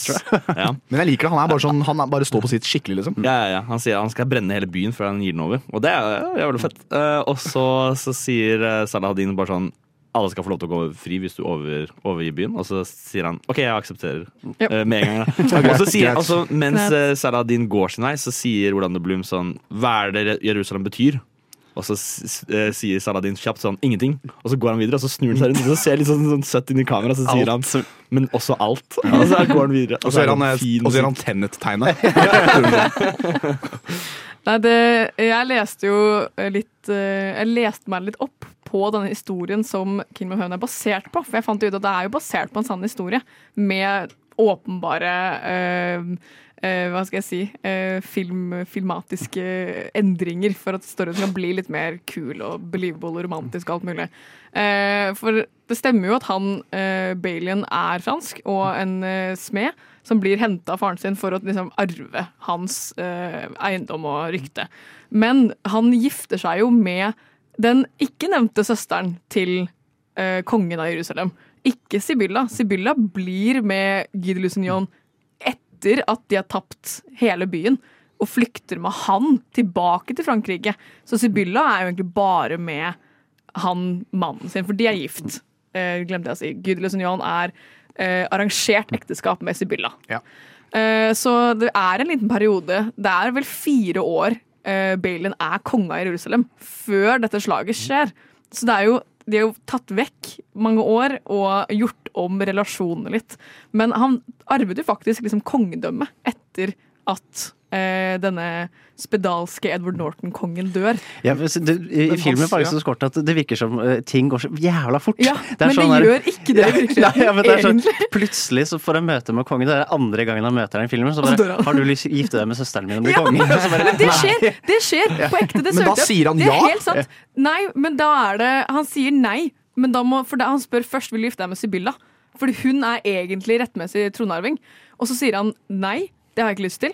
Ja. Men jeg liker det. Han er bare sånn Han bare står på sitt skikkelig, liksom. Ja, ja, ja. Han sier han skal brenne hele byen før han gir den over. Og det er jævlig fett. Og så, så sier uh, Salahadin bare sånn alle skal få lov til å gå fri hvis du over, overgir byen. Og så sier han OK, jeg aksepterer. Yep. Uh, med en gang. okay. Og så sier, altså, mens uh, Saladin går sin vei, så sier Orlando Bloom sånn Hva er det Jerusalem betyr? Og så eh, sier Saladin kjapt sånn ingenting. Og så går han videre, og så snur han seg rundt og så ser litt sånn, sånn søtt inn i kamera, så sier han men også alt. Og så går han videre. Og så gjør han, han, eh, fin og så gjør han musikk. Tenet-tegnet. Nei, det, jeg leste jo litt Jeg leste meg litt opp på denne historien som Kim of Heaven er basert på. For jeg fant ut at det er jo basert på en sann historie med åpenbare eh, eh, hva skal jeg si eh, film, filmatiske endringer for at storyen skal bli litt mer kul og believable og romantisk og alt mulig. Uh, for det stemmer jo at han uh, Balian er fransk og en uh, smed som blir henta av faren sin for å liksom, arve hans uh, eiendom og rykte. Men han gifter seg jo med den ikke nevnte søsteren til eh, kongen av Jerusalem. Ikke Sibylla. Sibylla blir med Guy de Lusignan etter at de har tapt hele byen, og flykter med han tilbake til Frankrike. Så Sibylla er jo egentlig bare med han mannen sin, for de er gift. Eh, glemte jeg å si. Guy de Lusignan er eh, arrangert ekteskap med Sibylla. Ja. Eh, så det er en liten periode. Det er vel fire år eh, Balin er konga i Jerusalem før dette slaget skjer. Så det er jo, de har jo tatt vekk mange år og gjort om relasjonene litt. Men han arvet jo faktisk liksom kongedømmet etter at eh, denne spedalske Edward Norton-kongen dør. Ja, men så det, I Men filmen hans- faktisk så kort at det virker som uh, ting går så jævla fort. Ja, Det er men sånn det der- gjør ikke det virkelig. Nei, ja, det er sånn, plutselig så får han møte med kongen. Det er det andre gangen han møter deg i filmen. Så så bare, han. har du lyst til å gifte deg med søsteren min og bli Ja, konge? Bare, Men det skjer! Det skjer på ekte. Det Men da sier han det er ja. Helt sant. Nei, men da er det Han sier nei, men da må, for da, han spør først vil du gifte deg med Sibylla. Fordi hun er egentlig rettmessig tronarving. Og så sier han nei, det har jeg ikke lyst til.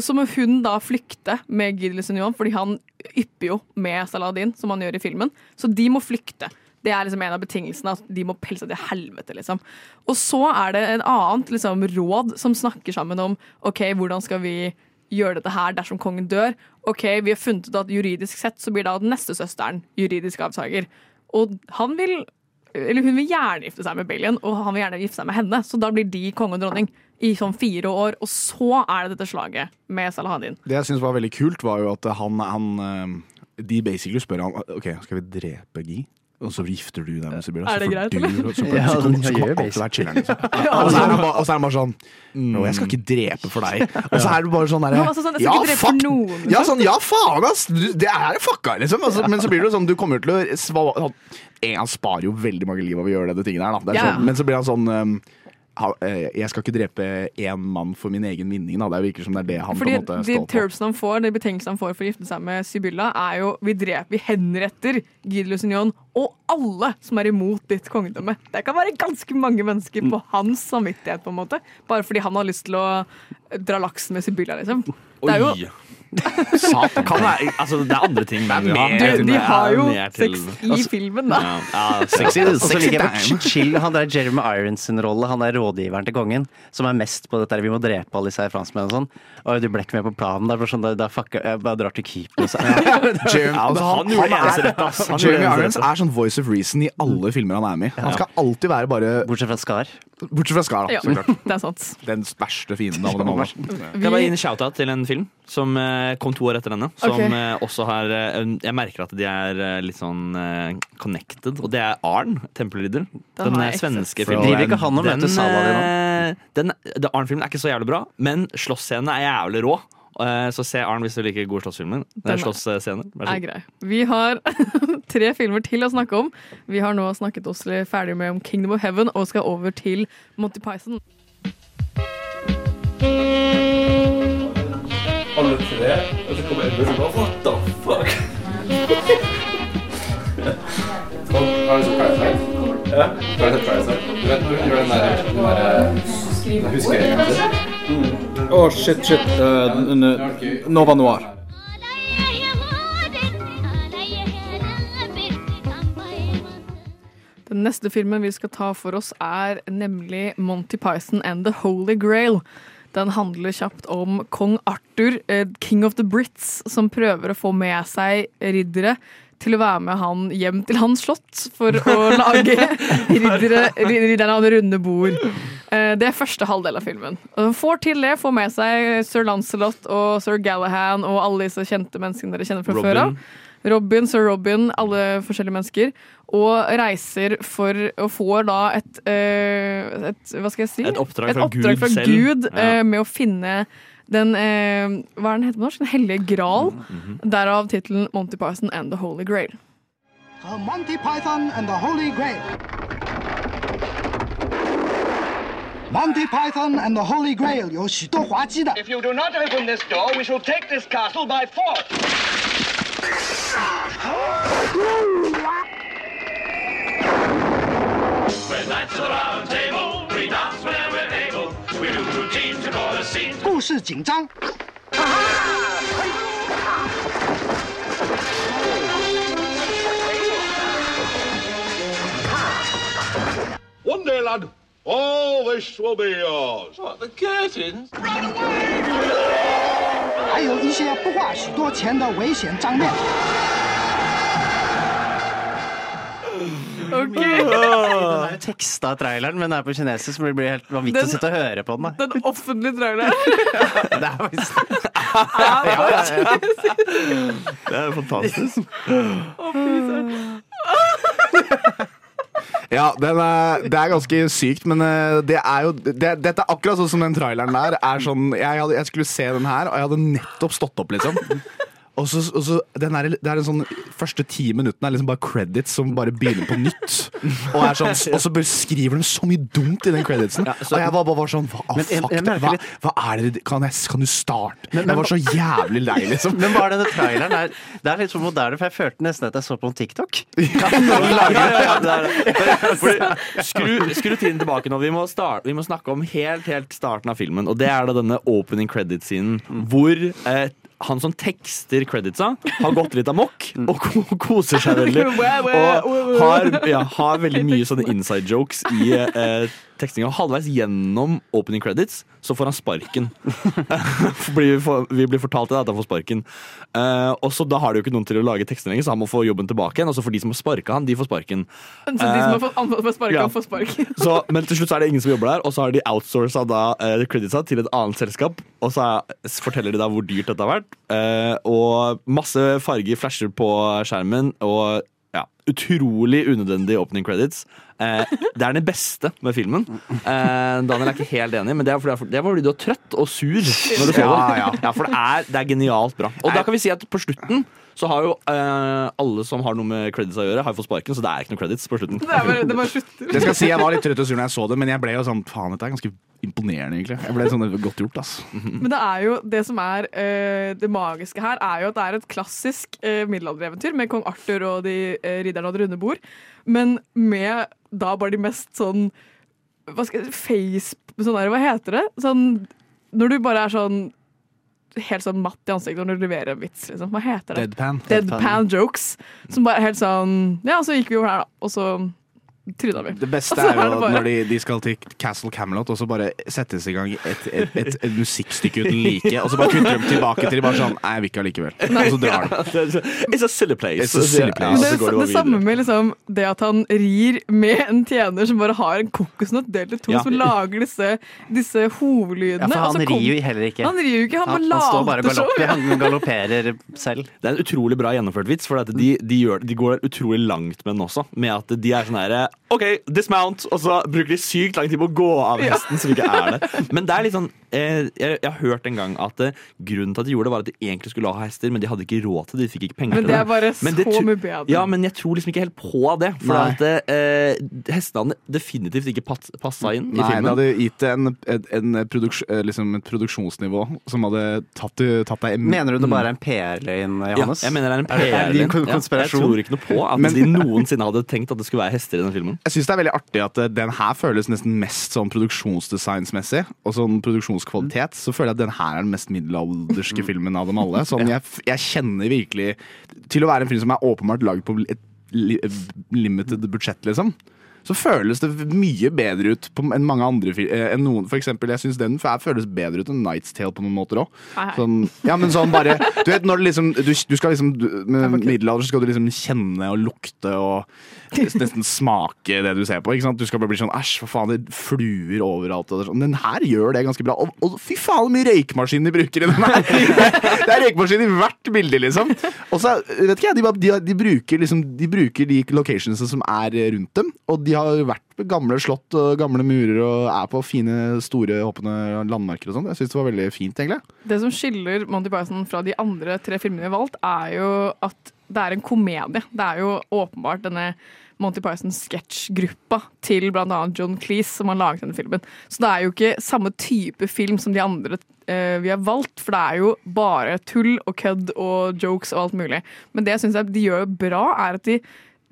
Så må hun da flykte med Guy Union, fordi han ypper jo med Saladin, som han gjør i filmen. Så de må flykte. Det er liksom en av betingelsene, at de må pelse til helvete. liksom. Og så er det en annet liksom, råd som snakker sammen om ok, hvordan skal vi gjøre dette her dersom kongen dør. Ok, Vi har funnet ut at juridisk sett så blir da den neste søsteren juridisk avsager. Og han vil eller hun vil gjerne gifte seg med Balian, og han vil gjerne gifte seg med henne. Så da blir de konge og dronning i sånn fire år, og så er det dette slaget med Salahadin. Det jeg syns var veldig kult, var jo at han, han eh, De basically spør han OK, skal vi drepe Gi? Og så gifter du deg med Sibila. Er det greit, eller? Så, Ja, så, så, så, å være chiller'n, liksom. Og så er han bare, og så er han bare sånn Nå, jeg skal ikke drepe for deg. Og så er det bare sånn derre altså sånn, Ja, skal ikke drepe for noen, liksom. Ja, sånn, ja, faen, ass! Du, det er fucka, liksom. Altså, men så blir det jo sånn, du kommer til å han, sparer jo veldig mange liv av å gjøre dette tingene her, da. Det er Ja, ja. sånn, men så blir han sånn um, jeg skal ikke drepe én mann for min egen vinning. Da. Det virker som det er det han Fordi på en måte de står på. terpsene han får, de betenkelsene han får for å gifte seg med Sibylla, er jo vi dreper, vi henretter Guy de Lusignan og alle som er imot ditt kongedømme. Det kan være ganske mange mennesker på hans samvittighet, på en måte. Bare fordi han har lyst til å dra laksen med Sibylla, liksom. Det er jo Satan. Kan være, altså, det er andre ting. men Det er ja, Du, de har jo sex i filmen, da. Ja, ja, Sexy, sexy time. chill han der Jeremy Irons sin rolle, han er rådgiveren til kongen, som er mest på dette vi må drepe alle disse franskmennene og sånn. Og du ble ikke med på planen. Det er sånn, da, da fucker jeg bare drar til keeper. Jeremy, Ja, altså, han ass. Han Jeremy Irons er sånn voice of reason i alle filmer han er med i. Han skal alltid være bare Bortsett fra Skar. Bortsett fra Skar, da. Ja, Så klart. det er sant. Den verste fienden av dem alle. Kan jeg bare gi en shout-out til en film som eh, kom to år etter denne. Som Ok. eh, også har eh, Jeg merker at de er litt sånn connected. Og det er Arn, Tempelridder. Den jeg svenske filmen. Driver ikke han og møter Salah de nå? den, Arn-filmen er ikke så jævlig bra, men slåssscenene er jævlig rå. Eh, Så se Arn hvis du liker gode slåssfilmer. Den er- Slåssscener. Vær så er god. grei. Vi har tre filmer til å snakke om. Vi har nå snakket oss litt ferdig med om Kingdom of Heaven og skal over til Monty Python. Alle tre, og så kommer Edmund Å, shit, shit. Uh, Nova Noir. Den neste filmen vi skal ta for oss, er nemlig Monty Python and The Holy Grail. Den handler kjapt om kong Arthur, eh, king of the Brits, som prøver å få med seg riddere til å være med han hjem til hans slott for å lage ridderne av det runde bord. Eh, Det er første halvdel av filmen. Og får til det, får med seg sir Lancelot og sir Gallahan og alle disse kjente menneskene dere kjenner fra før av. Robin. Robin, sir Robin, alle forskjellige mennesker. Og reiser for Og får da et, eh, et Hva skal jeg si? Et oppdrag Et fra oppdrag Gud fra. Gud Ja. eh, med å finne den eh, Hva er den heter på norsk? Den hellige gral. Mhm. Derav tittelen Monty Python and The Holy Grail. Monty Python and the Holy Grail. Monty Python and the Holy Grail 有许多滑稽的。 If you do not open this door, we shall take this castle by force. We're knights of the round table, we dance whenever we're able. We do routines and all the scenes. 故事紧张。 One day, lad, all this will be yours. What, the curtains? 还有一些不花许多钱的危险账面。 Ok. Den er jo teksta traileren, men den er på kinesisk, så det blir helt vanvittig Den- å sitte og høre på den. Da. Den offentlige traileren. Det er faktisk Det er fantastisk. Ja, er, det er ganske sykt, men eh, det er jo det, Dette er akkurat sånn som den traileren der. Er sånn, jeg, jeg skulle se den her, og jeg hadde nettopp stått opp, liksom. Og så, og så den er, Det er en sånn første ti minuttene er liksom bare credits som bare begynner på nytt. Og, er sånn, og så bare skriver de så mye dumt i den creditsen. Ja, så- og jeg var bare, bare sånn Hva, Men fuck, jeg jeg hva, hva er det kan, jeg, kan du starte? Men- men jeg var så jævlig lei, liksom. Men er denne traileren? Er, det er litt så moderne, for jeg følte nesten at jeg så på en TikTok. Ja, ja, skru, skru tiden tilbake nå. Vi må, start, vi må snakke om helt, helt starten av filmen. Og det er da denne opening credit-scenen hvor eh, han som tekster creditsa, har gått litt amok og koser seg veldig. Og har, ja, har veldig mye sånne inside jokes i eh, tekstinga. Halvveis gjennom opening credits så får han sparken. Vi, får, vi blir fortalt det, at han får sparken. Uh, og så Da har de jo ikke noen til å lage tekster lenger, så han må få jobben tilbake igjen. Og så får de som har sparka han, de får sparken. Så de som har fått anbefalt for spark, ja. kan få. Så, men til slutt er det ingen som jobber der, og så har de outsourca da eh, creditsa til et annet selskap. Og så er, forteller de da hvor dyrt dette har vært. Uh, og masse farger flasher på skjermen, og ja, utrolig unødvendig opening credits. Eh, det er det beste med filmen. Eh, Daniel er ikke helt enig, men det er fordi, det er fordi du er trøtt og sur når du Ja, ja. Ja, for det er, det er genialt bra. Og da kan vi si at på slutten så har jo eh, alle som har noe med credits å gjøre, har fått sparken, så det er ikke noe credits på slutten. Det er bare, det bare slutter. Det skal si, Jeg var litt trøtt og sur når jeg så det, men jeg ble jo sånn Faen, dette er ganske imponerende, egentlig. Jeg ble sånn godt gjort, ass. Men det er jo det som er eh, det magiske her, er jo at det er et klassisk eh, middelaldereventyr med kong Arthur og de uh, ridderne av det runde bord, men med da bare de mest sånn Hva skal jeg face Sånn der, hva heter det? Sånn når du bare er sånn helt sånn matt i ansiktet når du leverer en vits. Liksom. Hva heter det? Deadpan. Deadpan jokes. Som bare helt sånn Ja, så gikk vi over her, da. Og så tryna mi. Det beste er jo det når de, de skal til Castle Camelot, og så bare settes i gang et, et, et, et musikkstykke uten like, og så bare kutter de tilbake til de bare sånn Nei, jeg vil ikke allikevel. Og så drar de. It's a silly place. It's a silly place. Det, så det, samme med liksom det at han rir med en tjener som bare har en kokosnøtt delt i to, Ja. som lager disse, disse hovedlydene. Ja, for han kom- rir jo heller ikke. Han rir jo ikke, han han, han står bare later han galopperer selv. Det er en utrolig bra gjennomført vits, for at de, de, gjør, de går utrolig langt med den også. Med at de er sånn herre OK, dismount, og så bruker de sykt lang tid på å gå av hesten som ikke er det. Men det er litt sånn eh, jeg, jeg har hørt en gang at eh, grunnen til at de gjorde det, var at de egentlig skulle ha hester, men de hadde ikke råd til det. De fikk ikke penger Men til det er bare Men det så mye bedre. Ja, men jeg tror liksom ikke helt på det. For Nei. at eh, hestene definitivt ikke pass, passa inn i Nei, det hadde gitt det en, en, en produks, eh, liksom et produksjonsnivå som hadde tatt, tatt deg Mener du det bare er en PR-løgn, Johannes? Ja, jeg mener det er en PR-løgn. Ja, jeg tror ikke noe på at Men- de noensinne hadde tenkt at det skulle være hester i den filmen. Jeg syns det er veldig artig at eh, den her føles nesten mest sånn produksjonsdesignsmessig. Og sånn produksjonskvalitet. Så føler jeg at den her er den mest middelalderske filmen av dem alle. Sånn, jeg, jeg kjenner virkelig Til å være en film som er åpenbart lagd på et li, limited budsjett, liksom. Så føles det mye bedre ut på, enn mange andre eh, enn noen. For eksempel, jeg syns den føles bedre ut enn Night's Tale på noen måter òg. Sånn, ja, men sånn bare Du vet når du liksom Du, du skal liksom du, Med middelalder skal du liksom kjenne og lukte og nesten smake det du ser på. Ikke sant? Du skal bare bli sånn æsj, for faen, det fluer overalt. Og sånn. Den her gjør det ganske bra. Og, og fy faen, hvor mye røykmaskin de bruker i den her! Det er røykmaskin i hvert bilde, liksom. Og så, vet ikke jeg, de, de, de, bruker liksom De bruker de locationsene som er rundt dem, og de har vært på gamle slott og gamle murer og er på fine, store, hoppende landmarker og sånn. Jeg syns det var veldig fint, egentlig. Det som skiller Monty Python fra de andre tre filmene vi har valgt, er jo at det er en komedie. Det er jo åpenbart denne Monty Python-sketsjgruppa til bl.a. John Cleese som har laget denne filmen. Så det er jo ikke samme type film som de andre eh, vi har valgt, for det er jo bare tull og kødd og jokes og alt mulig. Men det jeg syns de gjør bra, er at de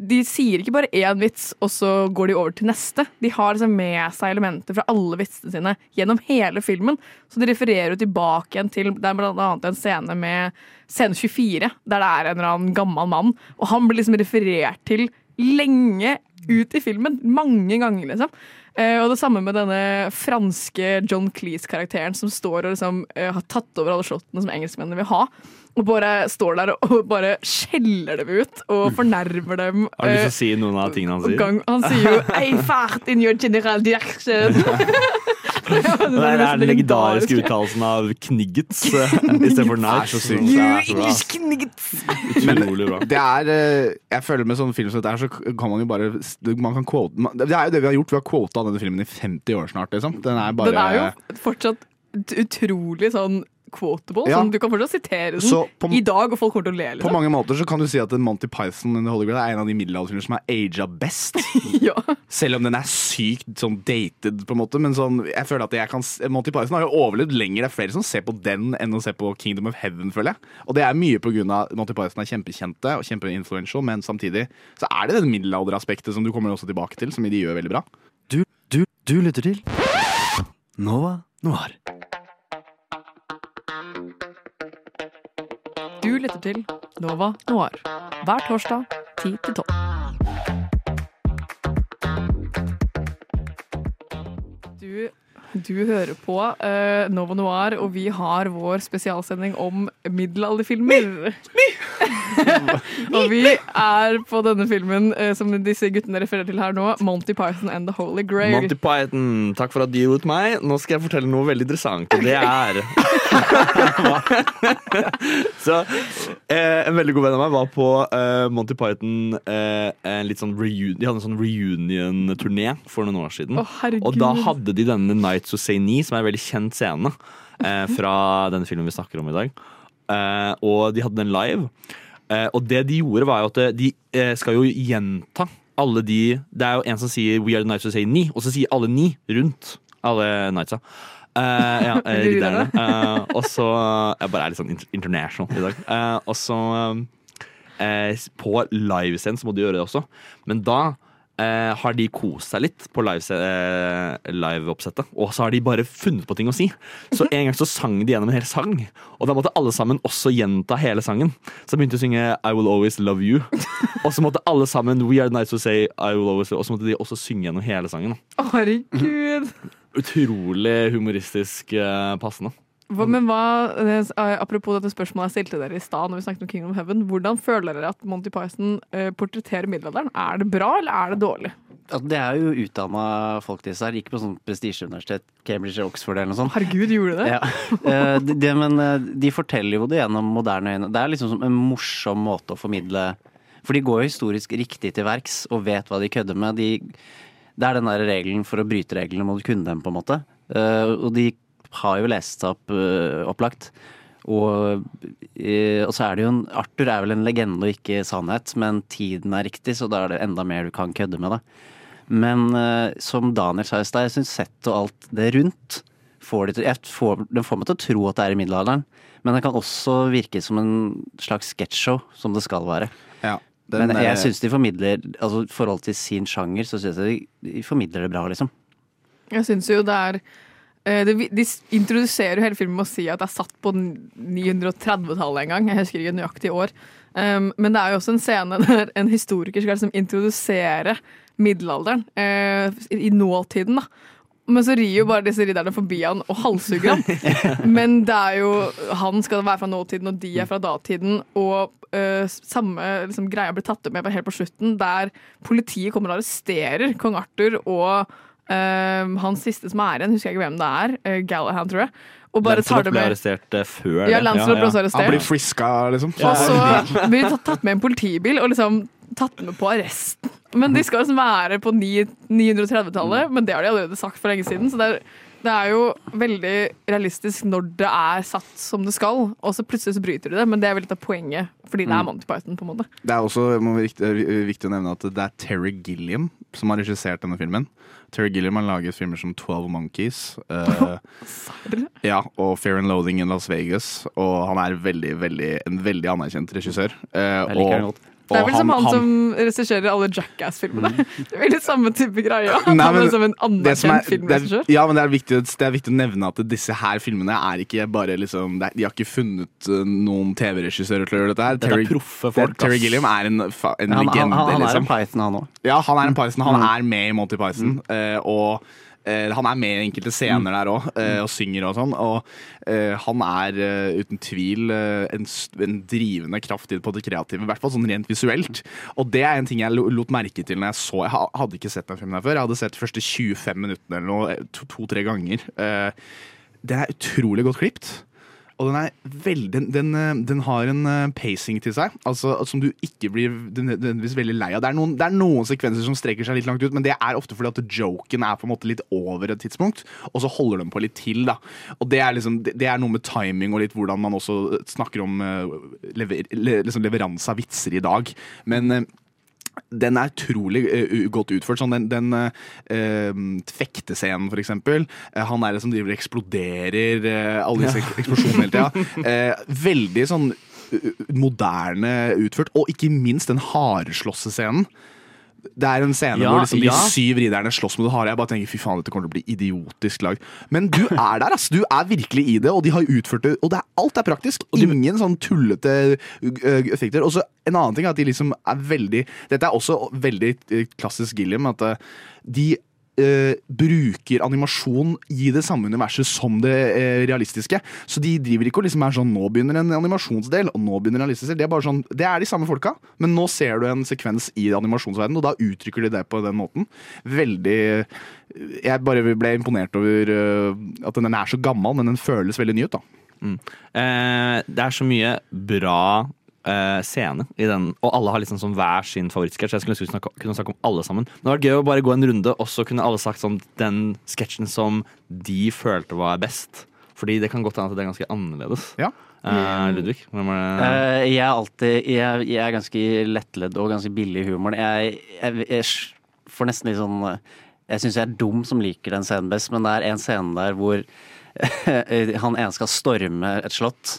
de sier ikke bare én vits, og så går de over til neste. De har liksom med seg elementer fra alle vitsene sine gjennom hele filmen. Så de refererer jo tilbake igjen til Det er blant annet en scene med scene 24, der det er en eller annen gammel mann, og han blir liksom referert til lenge ut i filmen. Mange ganger, liksom. Eh, og det samme med denne franske John Cleese-karakteren som står og liksom eh, har tatt over alle slottene som engelskmennene vil ha. Og bare står der og bare skjeller dem ut og fornærmer dem. Har du lyst til eh, å si noen av tingene han sier? gang, han sier jo «Ei fart in your general direction». Det er den legendariske uttalelsen av kniggets istedenfor Det er. Det You er. English kniggets. Utrolig bra. Det er eh, Jeg føler med sånne film som dette så kan man jo bare man kan quote, Det er jo det vi har gjort. Vi har quota denne filmen i 50 år snart. Liksom. Den er bare Den er jo fortsatt utrolig sånn quotable. Ja. Sånn, du kan fortsatt sitere den Så på- i dag, og folk kommer til å le. På Liksom. mange måter så kan du si at Monty Python Holy Grail er en av de middelalderfilmene som er aga best. ja. Selv om den er sykt sånn dated, på en måte. Men sånn, jeg føler at jeg kan Monty Python har jo overlevd lenger. Det er flere som ser på den enn å se på Kingdom of Heaven, føler jeg. Og det er mye på av Monty Python er kjempekjente og kjempeinfluential, men samtidig så er det det middelalderaspektet som du kommer også tilbake til, som de gjør veldig bra. Du, du, du lytter til Nova Noir. Lytter til Nova Noir hver torsdag 10 til 12. du hører på uh, Novo Noir, og vi har vår spesialsending om middelalderfilmer. og vi er på denne filmen uh, som disse guttene refererer til her nå, Monty Python and The Holy Grail. Monty Python, takk for at du lot meg. Nå skal jeg fortelle noe veldig interessant, og det er Så eh, En veldig god venn av meg var på eh, Monty Python eh, en litt sånn reun De hadde en sånn reunion-turné for noen år siden. Å, og da hadde de denne Nights of Say Ni, som er en veldig kjent scene eh, fra denne filmen vi snakker om i dag. Eh, og de hadde den live. Eh, og det de gjorde, var jo at de eh, skal jo gjenta alle de Det er jo en som sier 'We are the Nights of Say Ni', og så sier alle ni rundt alle Nightsa. Uh, ja, eh, ridderne. Uh, og så Jeg bare er litt sånn international i dag. Uh, og så uh, På livescenen så må de gjøre det også, men da eh, har de kost seg litt på live- eh, live-oppsettet. og så har de bare funnet på ting å si. Så en gang så sang de gjennom en hel sang. Og da måtte alle sammen også gjenta hele sangen. Så de begynte å synge I Will Always Love You. Og så måtte alle sammen We Are Nice to Say I Will Always Love Og så måtte de også synge gjennom hele sangen. Herregud. Utrolig humoristisk eh, passende. Hva, men hva, eh, Apropos dette spørsmålet jeg stilte dere i stad, når vi snakket om Kingdom Heaven. Hvordan føler dere at Monty Python eh, portretterer middelalderen? Er det bra, eller er det dårlig? Altså, det er jo utdanna folk disse her. Gikk på sånn prestisjeuniversitet, Cambridge og Oxford eller noe sånt. Herregud, gjorde det? Ja. Eh, de, det, men eh, de forteller jo det gjennom moderne øyne. Det er liksom som en morsom måte å formidle For de går jo historisk riktig til verks og vet hva de kødder med. De, det er den der regelen for å bryte reglene må du kunne dem, på en måte. Eh, og de har jo lest seg opp eh, opplagt. Og, eh, og så er det jo en Arthur er vel en legende og ikke sannhet, men tiden er riktig, så da er det enda mer du kan kødde med, da. Men eh, som Daniel sa i stad, jeg syns sett og alt det rundt får de til, jeg får, Den får meg til å tro at det er i middelalderen, men det kan også virke som en slags sketsjshow, som det skal være. den men jeg syns de formidler Altså i forhold til sin sjanger, så syns jeg de, de formidler det bra, liksom. Jeg syns jo det er eh, det, De introduserer jo hele filmen med å si at det er satt på 930-tallet en gang. Jeg husker ikke nøyaktig år. Um, men det er jo også en scene der en historiker skal liksom introdusere middelalderen uh, i nåtiden. da. Men så rir jo bare disse ridderne forbi han og halshugger han. Men det er jo han skal være fra nåtiden, og de er fra datiden. Og uh, samme liksom, greia blir tatt opp med helt på slutten, der politiet kommer og arresterer kong Arthur og eh, han siste som er igjen, husker jeg ikke hvem det er, uh, Gallahan, tror jeg. Og bare Lancelot ble arrestert eh, før Ja, det. Ja, ble arrestert. Han blir friska, liksom. Og så blir de tatt- med en politibil og liksom tatt med på arresten. Men de skal liksom være på ni- 930-tallet, men det har de allerede sagt for lenge siden. Så det er, det er jo veldig realistisk når det er satt som det skal, og så plutselig så bryter du det. Men det er vel litt av poenget, fordi det er Mm. Monty Python, på en måte. Det er også viktig, viktig å nevne at det er Terry Gilliam som har regissert denne filmen. Terry Gilliam har laget filmer som 12 Monkeys uh, ja, og Fair and Loathing in Las Vegas. Og han er veldig, veldig, en veldig anerkjent regissør. Uh, Jeg liker og- han godt. Det er vel som han, som regisserer alle Jackass-filmene. Det er veldig samme type greie. Han Nei, er men som en som er- anerkjent filmregissør. er- Ja, men det er, viktig, det er viktig å nevne at disse her filmene er ikke bare liksom det er, De har ikke funnet uh, noen TV-regissører til å gjøre dette her. Dette er proffe folk, Terry. Gilliam er en, en Han- han- legende, han- han er liksom. en Python, han også. Ja, han er en Python. Han Mm. er med i Monty Python. eh, og eh, han er med i enkelte scener der òg, og synger og sånn. Og eh, han er eh, uten tvil eh, en, en drivende kraft i- på det kreative, i hvert fall sånn rent visuelt. Og det er en ting jeg lot merke til når jeg så Jeg hadde ikke sett den filmen her før. Jeg hadde sett de første 25 minuttene eller noe eh, to-tre ganger. Eh, den er utrolig godt klippet. Og den er veldig den, den, eh, den har en eh, pacing til seg altså, som du ikke blir nødvendigvis veldig lei av. Det er, noen, det er noen sekvenser som strekker seg litt langt ut, men det er ofte fordi at joken er på en måte litt over et tidspunkt, og så holder de på litt til. da. Og Det er, liksom, det, det er noe med timing og litt hvordan man også snakker om eh, lever, le, liksom leveranse av vitser i dag. Men den er utrolig uh, godt utført. Sånn den den eh, fektescenen, for eksempel. Uh, han er det som driver og eksploderer uh, alle disse ja. eksplosjonene hele tida. Veldig sånn uh, moderne utført. Og ikke minst den hardslåssescenen. Det er en scene Ja, hvor liksom de syv ridderne slåss mot det harde. Jeg bare tenker fy faen, dette kommer til å bli idiotisk lagd. Men du er der, ass! Du er virkelig i det, og de har utført det. Og det er, alt er praktisk. Ingen sånn tullete uh, effekter. Og så en annen ting er at de liksom er veldig Dette er også veldig uh, klassisk Gilliam, at de uh, bruker animasjon i det samme universet som det eh, realistiske. Så de driver ikke og liksom er sånn Nå begynner en animasjonsdel, og nå begynner en realistisk del. Det er bare sånn, det er de samme folka, men nå ser du en sekvens i animasjonsverdenen, og da uttrykker de det på den måten. Veldig Jeg bare ble imponert over uh, at den er så gammel, men den føles veldig ny ut, da. Mm. Eh, det er så mye bra eh, scene i den, og alle har liksom sånn hver sin favorittsketsj. Jeg skulle ønske vi snakke, kunne snakke om alle sammen. Men det var gøy å bare gå en runde, og så kunne alle sagt sånn den sketsjen som de følte var best. Fordi det kan godt hende at det er ganske annerledes. Ja. Uh, Ludvig, hvem er det? Uh, jeg er alltid jeg, jeg er ganske lettledd og ganske billig i humoren. Jeg, jeg, jeg får nesten litt sånn Jeg syns jeg er dum som liker den scenen best, men det er en scene der hvor han ene skal storme et slott.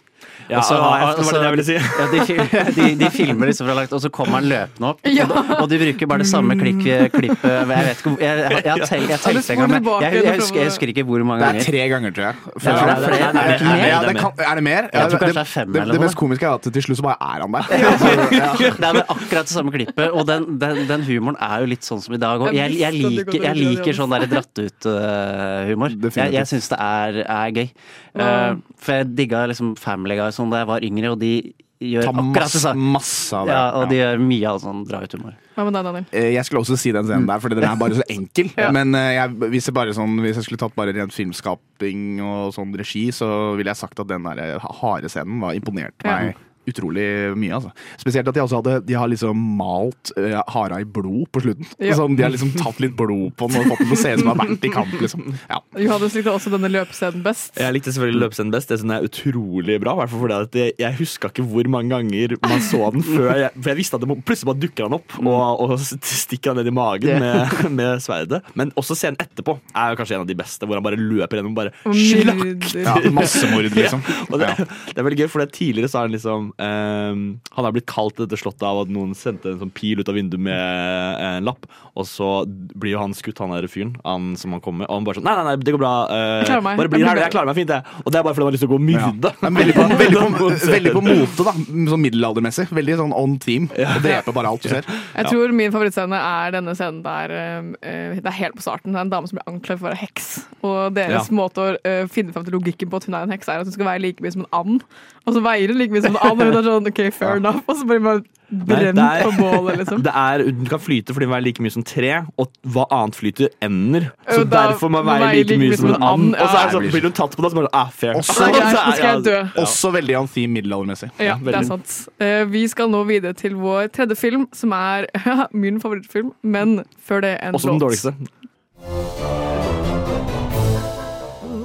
Ja, Og så- det var- det og så- det jeg ville si. Ja, de, de, de filmer liksom fra langt, og så kommer han løpende opp. Ja. Og, de bruker bare det samme klikk, klippet Jeg vet ikke Jeg, jeg, jeg, telt- jeg telte en gang, men jeg, jeg, husker, jeg husker ikke hvor mange ganger. Det er tre ganger, tror jeg. Det er. Er det, Er det mer? det kan, er det mer? Jeg tror kanskje det, det er fem eller noe. det mest komiske er at til slutt så bare er han der. Det er akkurat det samme klippet, og den, den, den humoren er jo litt sånn som i dag. òg. jeg, jeg, liker, jeg liker sånn der dratt ut-humor. jeg jeg syns det er, er gøy. Eh, for jeg digga liksom Family Guy sånn da jeg var yngre, og de gjør Ta akkurat det masse, samme. masse av det. Ja, og de gjør mye av sånn dra ut-humor. Hva med deg, Daniel? Eh, Jeg skulle også si den scenen der, fordi den er bare så enkel. Ja. Men eh, jeg, hvis, jeg bare sånn, hvis jeg skulle tatt bare rent filmskaping og sånn regi, så ville jeg sagt at den harde scenen var imponert Ja. Utrolig mye. Altså. Spesielt at de også hadde De har liksom malt uh, hara i blod på slutten. Ja. Sånn, de har liksom tatt litt blod på den og fått den til å se ut som den har vært i kamp. Liksom. Ja. Johannes likte også denne løpescenen best. Jeg likte selvfølgelig løpescenen best. Det synes jeg er utrolig bra. i hvert fall fordi at jeg, jeg huska ikke hvor mange ganger man så den før. Jeg, for jeg visste at det må, plutselig bare dukker han opp og, og stikker han ned i magen med, med sverdet. Men også scenen etterpå er jo kanskje en av de beste, hvor han bare løper gjennom og bare slakter. Ja, masse massemord, liksom. Ja, og det, det er veldig gøy, for det tidligere så er han liksom ehm, Han har blitt kalt til dette slottet av at noen sendte en sånn pil ut av vinduet med eh, en lapp, og så blir jo han skutt, han der fyren, han som han kommer med, og han bare sånn Nei, nei, nei, det går bra. Uh. Bare bli her, jeg klarer meg fint, jeg. Og det er bare fordi han har lyst til å gå og myrde. Ja. veldig på, veldig, på, veldig på mote, da. Sånn middelaldermessig. Veldig sånn on team. Ja. dreper bare alt du ser. Jeg tror min favorittscene er denne scenen der uh, Det er helt på starten. Det er en dame som blir anklaget for å være heks. Og deres Ja. måte å uh, finne fram til logikken på at hun er en heks, er at hun skal veie like mye som en and. Og så veier hun like mye som en and, hun er sånn OK, fair enough. Og så blir man bare brent Nei, er- på bålet, liksom. Det er, den kan flyte fordi den veier like mye som tre, og hva annet flyter? Ender. Så Jo, da derfor må den veie like mye som en and. Og så er det sånn, blir du tatt på det, så bare ah, fair. Også- Nei, greit, Så så skal jeg dø. Også veldig theme middelaldermessig. Ja, det er sant. Eh, vi skal nå videre til vår tredje film, som er min favorittfilm, men før det en Også den låt. dårligste.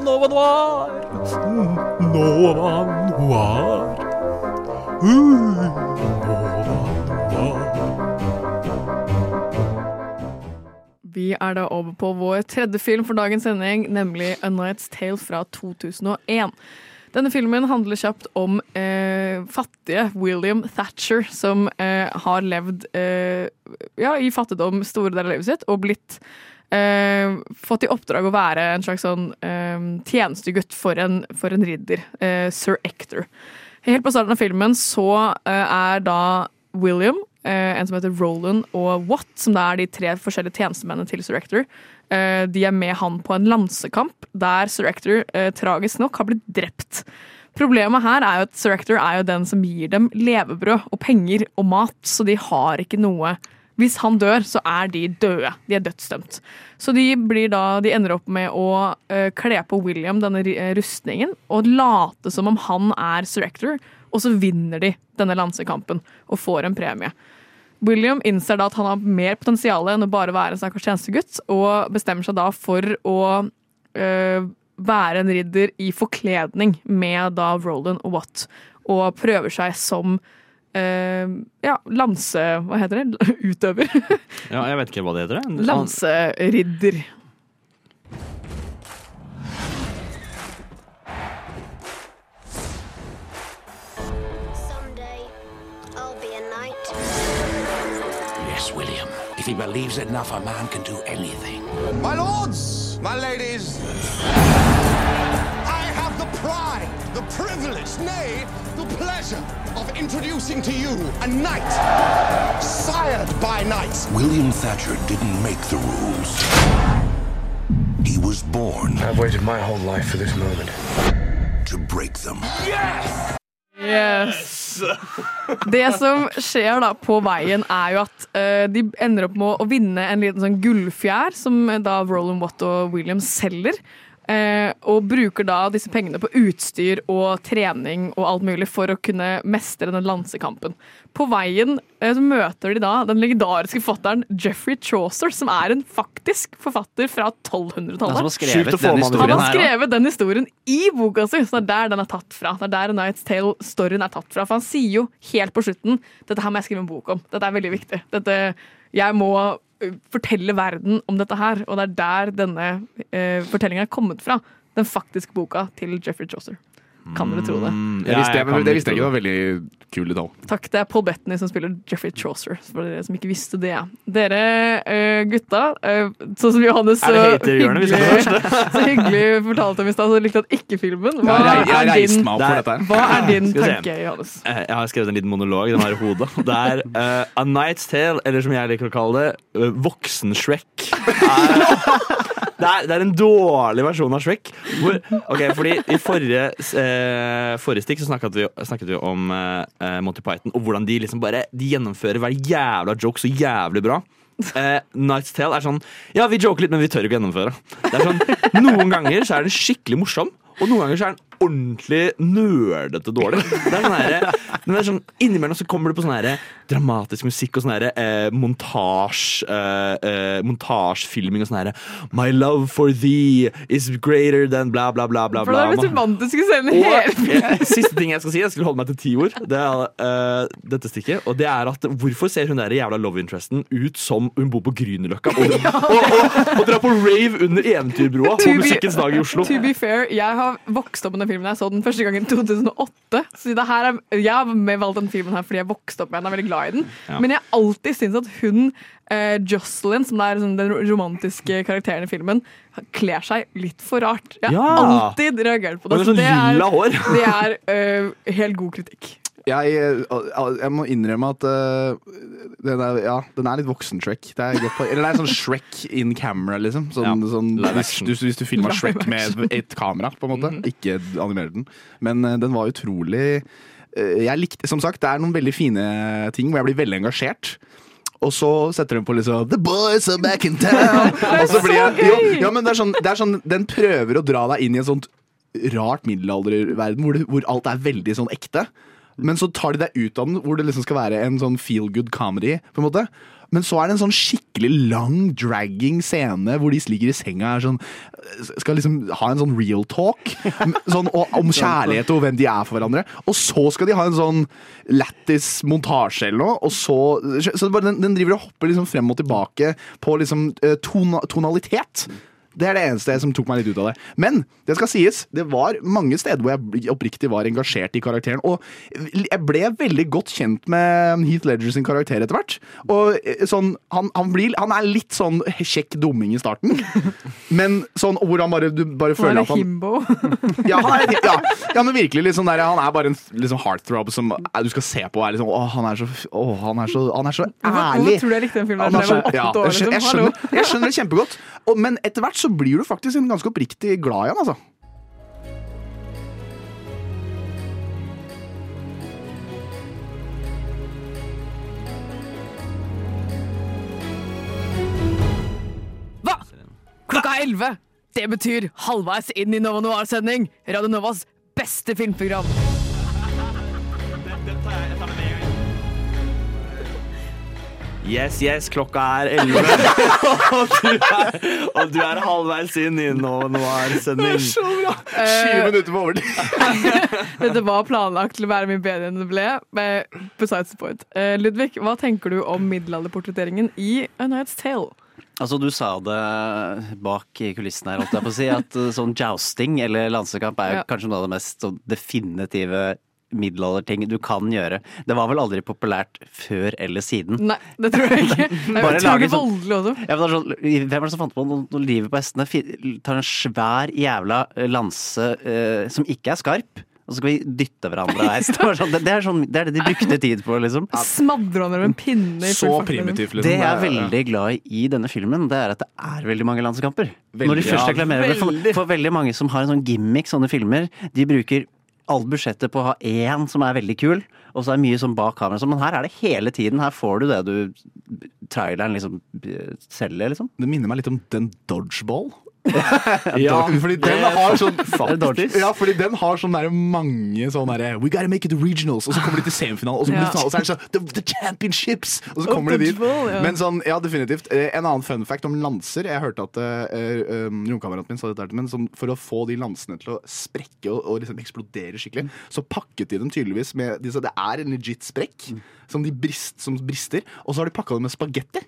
Nova Noir. Nova Noir. Vi er da over på vår tredje film for dagens sending, nemlig A Night's Tale fra 2001. Denne filmen handler kjapt om eh, fattige William Thatcher, som eh, har levd eh, ja, i fattigdom store deler av livet sitt, og blitt eh, fått i oppdrag å være en slags sånn eh, tjenestegutt for en, for en ridder, eh, sir Ector. Helt på starten av filmen så eh, er da William, eh, en som heter Roland og Watt, som da er de tre forskjellige tjenestemennene til Sir Ector, eh, de er med han på en lansekamp der Sir Ector tragisk nok har blitt drept. Problemet her er jo at Sir Ector er jo den som gir dem levebrød og penger og mat, så de har ikke noe Hvis han dør, så er de døde. De er dødsdømt. Så de, da, de ender opp med å uh, kle på William denne eh, rustningen og late som om han er Sir og så vinner de denne lansekampen og får en premie. William innser da at han har mer potensial enn å bare være en stakkars tjenestegutt, og bestemmer seg da for å uh, være en ridder i forkledning med da Roland og Watt, og prøver seg som ja, lanse... Hva heter det? Utøver. Ja, jeg vet ikke hva det heter. det. Lanseridder. Yes, William. If he believes enough, a man can do anything. My lords, my ladies, I have the pride, the privilege, nay, the pleasure of introducing to you a knight, sired by knights. William Thatcher didn't make the rules. He was born. I've waited my whole life for this moment. To break them. Yes! Det som skjer da på veien, er jo at uh, de ender opp med å vinne en liten sånn gullfjær, som da Roland Watt og William selger. Eh, og bruker da disse pengene på utstyr og trening og alt mulig for å kunne mestre den lansekampen. På veien eh, så møter de da den legendariske forfatteren Jeffrey Chaucer, som er en faktisk forfatter fra 1200-tallet. Han han har her, skrevet den historien i boka si, så det er der den er tatt fra. Det er der Night's Tale-storyen er tatt fra. For han sier jo helt på slutten dette her må jeg skrive en bok om. Dette er veldig viktig. Dette, jeg må fortelle verden om dette her, og det er der denne uh, fortellinga er kommet fra. Den faktiske boka til Jeffrey Chaucer. Kan dere tro det? Det visste jeg, men det visste jeg ikke. Var veldig kul tall. Takk, det er Paul Bettany som spiller Jeffrey Chaucer. For dere som ikke visste det. Dere uh, gutta, uh, sånn som Johannes så vi skal hyggelig, så hyggelig fortalte om i stad, så likte han ikke filmen. Hva Ja, jeg- jeg er din, her. hva er din tanke, Johannes? Eh, Jeg har skrevet en liten monolog. Den har i hodet. Det er uh, A Night's Tale, eller som jeg liker å kalle det, uh, Voksen-Shrek. Det er, det er en dårlig versjon av Shrek. Hvor, okay, fordi I forrige, eh, forrige stikk så snakket vi, snakket vi om eh, Monty Python og hvordan de liksom bare De gjennomfører hver jævla joke så jævlig bra. Eh, Night's Tale er sånn Ja, vi joker litt, men vi tør ikke gjennomføre. Det er sånn, Noen ganger så er den skikkelig morsom, og noen ganger så er den ordentlig nerdete dårlig. Det er sånn her, men det er sånn, Innimellom så kommer det på sånn her dramatisk musikk og sånn her eh, montasj eh, eh, montasjefilming og sånn her My love for thee is greater than bla, bla, bla, bla. For det er bla. romantiske scenen hele eh, siste ting jeg skal si, jeg skulle holde meg til ti ord, det er eh, dette stikket. Og det er at hvorfor ser hun der jævla love interesten ut som hun bor på Grünerløkka og, og, og, og drar på rave under Eventyrbroa på Musikkens dag i Oslo? To be fair, jeg har vokst opp med filmen. Jeg så den første gang i 2008. Så det er, jeg har valgt den filmen her fordi jeg vokste opp med den. Jeg er veldig glad i den. Ja. Men jeg har alltid syntes at hun, eh, Jocelyn, som er sånn, den romantiske karakteren i filmen, kler seg litt for rart. Jeg har Ja. alltid reagert på det. Og med så sånn det er, det er eh, helt god kritikk. Jeg, jeg må innrømme at uh, den, er, ja, den er litt. Det er godt Eller det er sånn Shrek in camera, liksom. Sånn, Ja, sånn, hvis, du, hvis du filma Shrek med et, kamera, på en måte. Ikke animerer den. Men uh, den var utrolig uh, Jeg likte Som sagt, det er noen veldig fine ting hvor jeg blir veldig engasjert. Og så setter den på liksom The boys are back in town! Og så blir jeg, jo, ja, men det er, sånn, det er sånn Den prøver å dra deg inn i en sånt rart middelalderverden hvor, det, hvor alt er veldig sånn ekte. Men så tar de deg ut av den hvor det liksom skal være en sånn feel good comedy. på en måte men så er det en sånn skikkelig lang, dragging scene hvor de ligger i senga og sånn, skal liksom ha en sånn real talk sånn, og, om kjærlighet og hvem de er for hverandre. Og så skal de ha en sånn lættis montasje eller noe. Og så, så den, den driver og hopper liksom frem og tilbake på liksom eh, tona, tonalitet. Det er det eneste som tok meg litt ut av det. Men det skal sies, det var mange steder hvor jeg oppriktig var engasjert i karakteren. Og jeg ble veldig godt kjent med Heath Ledger sin karakter etter hvert. Og eh, sånn, han, han, blir, han er litt sånn kjekk dumming i starten, men sånn hvor han bare, du bare føler er at han himbo. ja, han er, ja, ja, men virkelig sånn der, Han er bare en liksom heartthrob som eh, du skal se på. og Er liksom, å, han, er så, å, han, er så, han er så ærlig. hvorfor tror du jeg likte den filmen? Så, ja, jeg, skjønner, jeg, liksom. Skjønner, jeg skjønner det kjempegodt. Og, men etter hvert så blir du faktisk en ganske oppriktig glad i han, altså. Hva? Klokka er elleve! Det betyr halvveis inn i Nova Noir-sending. Radio Novas beste filmprogram. Yes, yes, klokka er elleve. og, du er- og du er halvveis inn i Det Noir-sending. bra! Eh, 20 minutter på overtid. Dette var planlagt til å være mye bedre enn det ble. men Besides the point. Eh, Ludvig, hva tenker du om middelalderportretteringen i A Night's Tale? Altså, du sa det bak i kulissene her, holdt jeg på å si, at uh, sånn jousting eller lansekamp er jo Ja. kanskje noe av det mest sånn definitive middelalderting du kan gjøre. Det var vel aldri populært før eller siden. Nei, det tror jeg ikke. Det er utrolig sånn- voldelig også. Ja, men det er sånn, hvem er det som fant på når livet på hestene tar en svær jævla eh, lanse eh, som ikke er skarp? Og så skal vi dytte hverandre av hest. Det, sånn, det, er sånn, det er det de brukte tid på, liksom. Smadre hverandre med en pinne. i Så liksom. primitivt, liksom. Det jeg er veldig glad i i denne filmen, det er at det er veldig mange landskamper. Veldig, Når de først ja, reklamerer for, for veldig mange som har en sånn gimmick, sånne filmer, de bruker alt budsjettet på å ha én som er veldig kul, og så er det mye sånn bak kamera. Men her er det hele tiden. Her får du det du traileren liksom eh, selger, liksom. Det minner meg litt om den dodgeball. Ja, fordi den har sånn faktisk. Ja, fordi den har sånn der mange sånn derre We gotta make it to regionals, og så kommer de til semifinalen, og så, kommer de finalen, og så er det sånn the, the championships! Og så kommer de dit. ja. Men sånn, ja, definitivt. Eh, En annen fun fact om lanser. Jeg hørte at uh, romkameraten min sa dette, men sånn, for å få de lansene til å sprekke og, og liksom eksplodere skikkelig, så pakket de dem tydeligvis med disse, Det er en legit sprekk som, de brist, som brister, og så har de pakka dem med spagetti.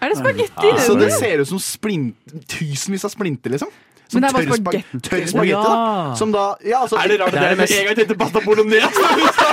Er det spagetti? Så det ser ut som splint, tusenvis av splinter, liksom. Men det er bare tørr spag- spagetti. Tørr spagetti, da. Ja. Som da ja, altså, Er det rart at jeg med en gang tenkte pasta bolognese?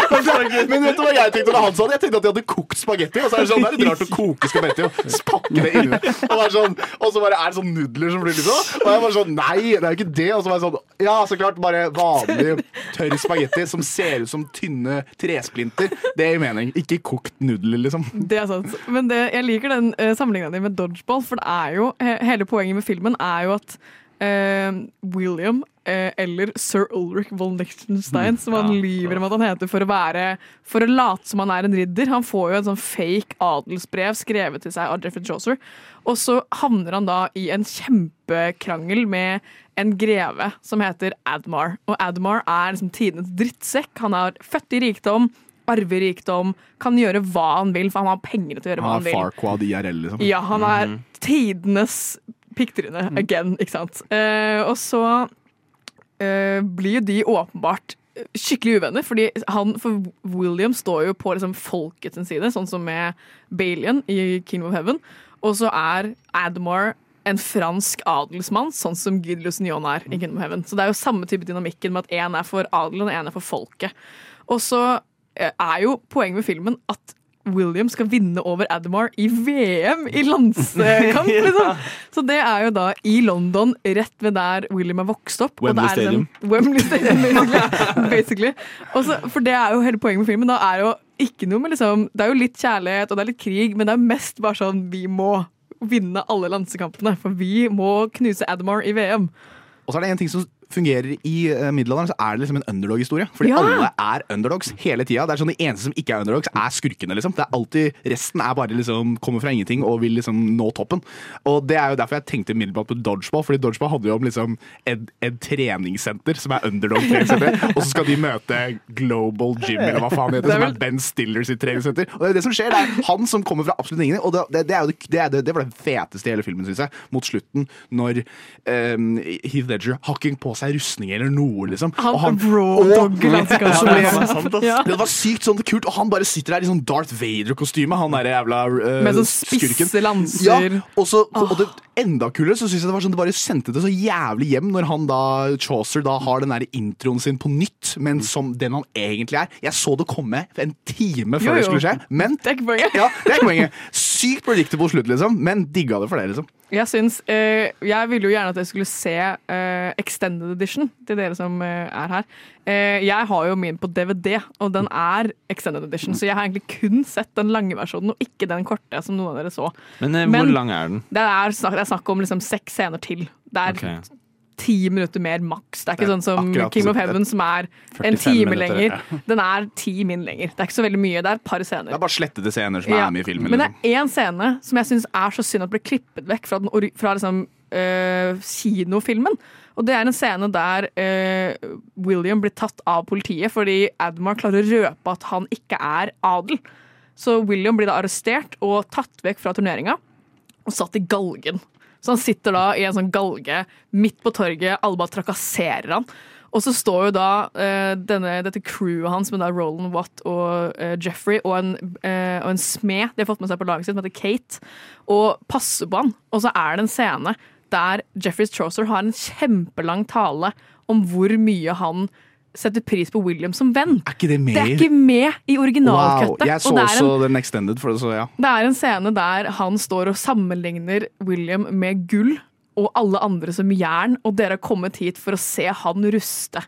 Men vet du hva jeg tenkte da han sa det? Jeg tenkte at de hadde kokt spagetti. Og så er det sånn, det er litt rart å koke spagetti og spakke det inne. Og, det sånn, og så bare er det sånn nudler som flyr liksom. Og jeg bare sånn Nei, det er jo ikke det. Og så var jeg sånn Ja, så klart. Bare vanlig tørr spagetti som ser ut som tynne tresplinter. Det gir mening. Ikke kokt nudler, liksom. Det er sant. Men det, jeg liker den uh, sammenligninga di med dodgeball, for det er jo he hele poenget med filmen er jo at eh, William eh, eller sir Ulrich von Lichtenstein, som han lyver om at han heter for å være For å late som han er en ridder. Han får jo en sånn fake adelsbrev skrevet til seg av Jeffrey Chaucer. Og så havner han da i en kjempekrangel med en greve som heter Admar. Og Admar er liksom tidenes drittsekk. Han er født i rikdom, arver rikdom, kan gjøre hva han vil, for han har penger til å gjøre hva Han han er. Farquad IRL, liksom. Ja, han er tidenes pikktryne again, ikke sant. Uh, og så uh, blir de åpenbart eh, skikkelig uvenner, fordi han, for William står jo på liksom folkets side, sånn som med Balian i Kingdom of Heaven. Og så er Admore en fransk adelsmann, sånn som Guy de er i Kingdom of Heaven. Så det er jo samme type dynamikken med at én er for adelen, og én er for folket. Og så er jo poenget med filmen at William skal vinne over Adamar i VM i landskamp, liksom. Så det er jo da i London, rett ved der William er vokst opp. Wembley det Stadium. Wembley Stadium, basically. basically. Og for det er jo hele poenget med filmen. Da er jo ikke noe med liksom Det er jo litt kjærlighet og det er litt krig, men det er mest bare sånn vi må vinne alle landsekampene. For vi må knuse Adamar i VM. Og så er det en ting som fungerer i uh, middelalderen, så er det liksom en underdog-historie. Fordi Ja. alle er underdogs hele tida. Det er sånn De eneste som ikke er underdogs, er skurkene. liksom. Det er alltid, Resten er bare liksom kommer fra ingenting og vil liksom nå toppen. Og Det er jo derfor jeg tenkte middelbart på dodgeball. Fordi dodgeball handler jo om liksom et, et treningssenter som er underdog-treningssenter. og så skal de møte Global Gym, eller hva faen det heter, Det er som er Ben Stiller sitt treningssenter. Og det er det som skjer. Det er han som kommer fra absolutt ingen. Og det, det, det, jo det, det, det var det feteste i hele filmen, syns jeg. Mot slutten, når um, Heath Ledger hakking på seg rustning eller noe, liksom. Han, Og han- og- og Ja, ass. Ja. Det var sykt sånn kult, og han bare sitter der i sånn Darth Vader-kostyme. Han der jævla uh, Med sånn spisse lanser. Ja, og, så, og det enda kulere så synes jeg det var sånn Det bare sendte det så jævlig hjem når han da Chaucer da har den der introen sin på nytt, men som den han egentlig er. Jeg så det komme en time før Jo, det skulle skje, men Det er ikke poenget. ja, det er ikke poenget. Sykt predictable slutt, liksom, men digga det for det, liksom. Jeg syns eh, Jeg ville jo gjerne at jeg skulle se eh, Extended Edition til dere som eh, er her. Eh, jeg har jo min på DVD, og den er Extended Edition, så jeg har egentlig kun sett den lange versjonen, og ikke den korte som noen av dere så. Men, eh, Men- hvor lang er den? Det er snakk, det er snakk om liksom seks scener til. Det er Ok. Ti minutter mer maks. Det er ikke Det er sånn som akkurat King of Heaven, som er en time minutter, lenger. ja. Den er ti min lenger. Det er ikke så veldig mye. Det er et par scener. Det er bare slettede scener som Ja, er med i filmen. Men det Liksom. er én scene som jeg syns er så synd at ble klippet vekk fra, den, fra liksom, øh, kinofilmen. Og det er en scene der øh, William blir tatt av politiet fordi Admar klarer å røpe at han ikke er adel. Så William blir da arrestert og tatt vekk fra turneringa og satt i galgen. Så han sitter da i en sånn galge midt på torget, alle bare trakasserer han. Og så står jo da uh, denne, dette crewet hans med da Roland Watt og uh, Jeffrey og en, uh, og en smed de har fått med seg på laget sitt, som heter Kate, og passer på han. Og så er det en scene der Jeffrey Chaucer har en kjempelang tale om hvor mye han setter pris på William som venn. Er ikke det med Det er ikke med i Wow, jeg så og det er en også den extended, for det så ja. det er en scene der han står og sammenligner William med gull og alle andre som jern, og dere har kommet hit for å se han ruste.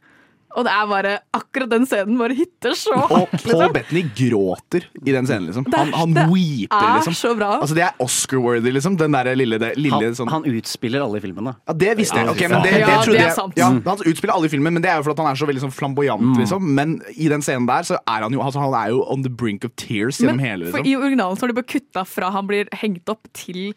Og det er bare akkurat den scenen bare hitter så Og. Paul Liksom. Bettany gråter i den scenen, liksom. Han, han det weeper, er liksom. så bra. Altså, det er Oscar-worthy, liksom. Den der lille, det, lille Han, sånn han utspiller alle i filmen, da. Ja, Det visste jeg. Ja, Ok, men det, Ja, det er jeg sant. ja, Han utspiller alle i filmen, men det er jo fordi han er så veldig sånn flamboyant. Mm. Liksom. Men i den scenen der så er han jo altså, Han er jo on the brink of tears gjennom Men hele. for Liksom. I originalen så har de bare kutta fra han blir hengt opp til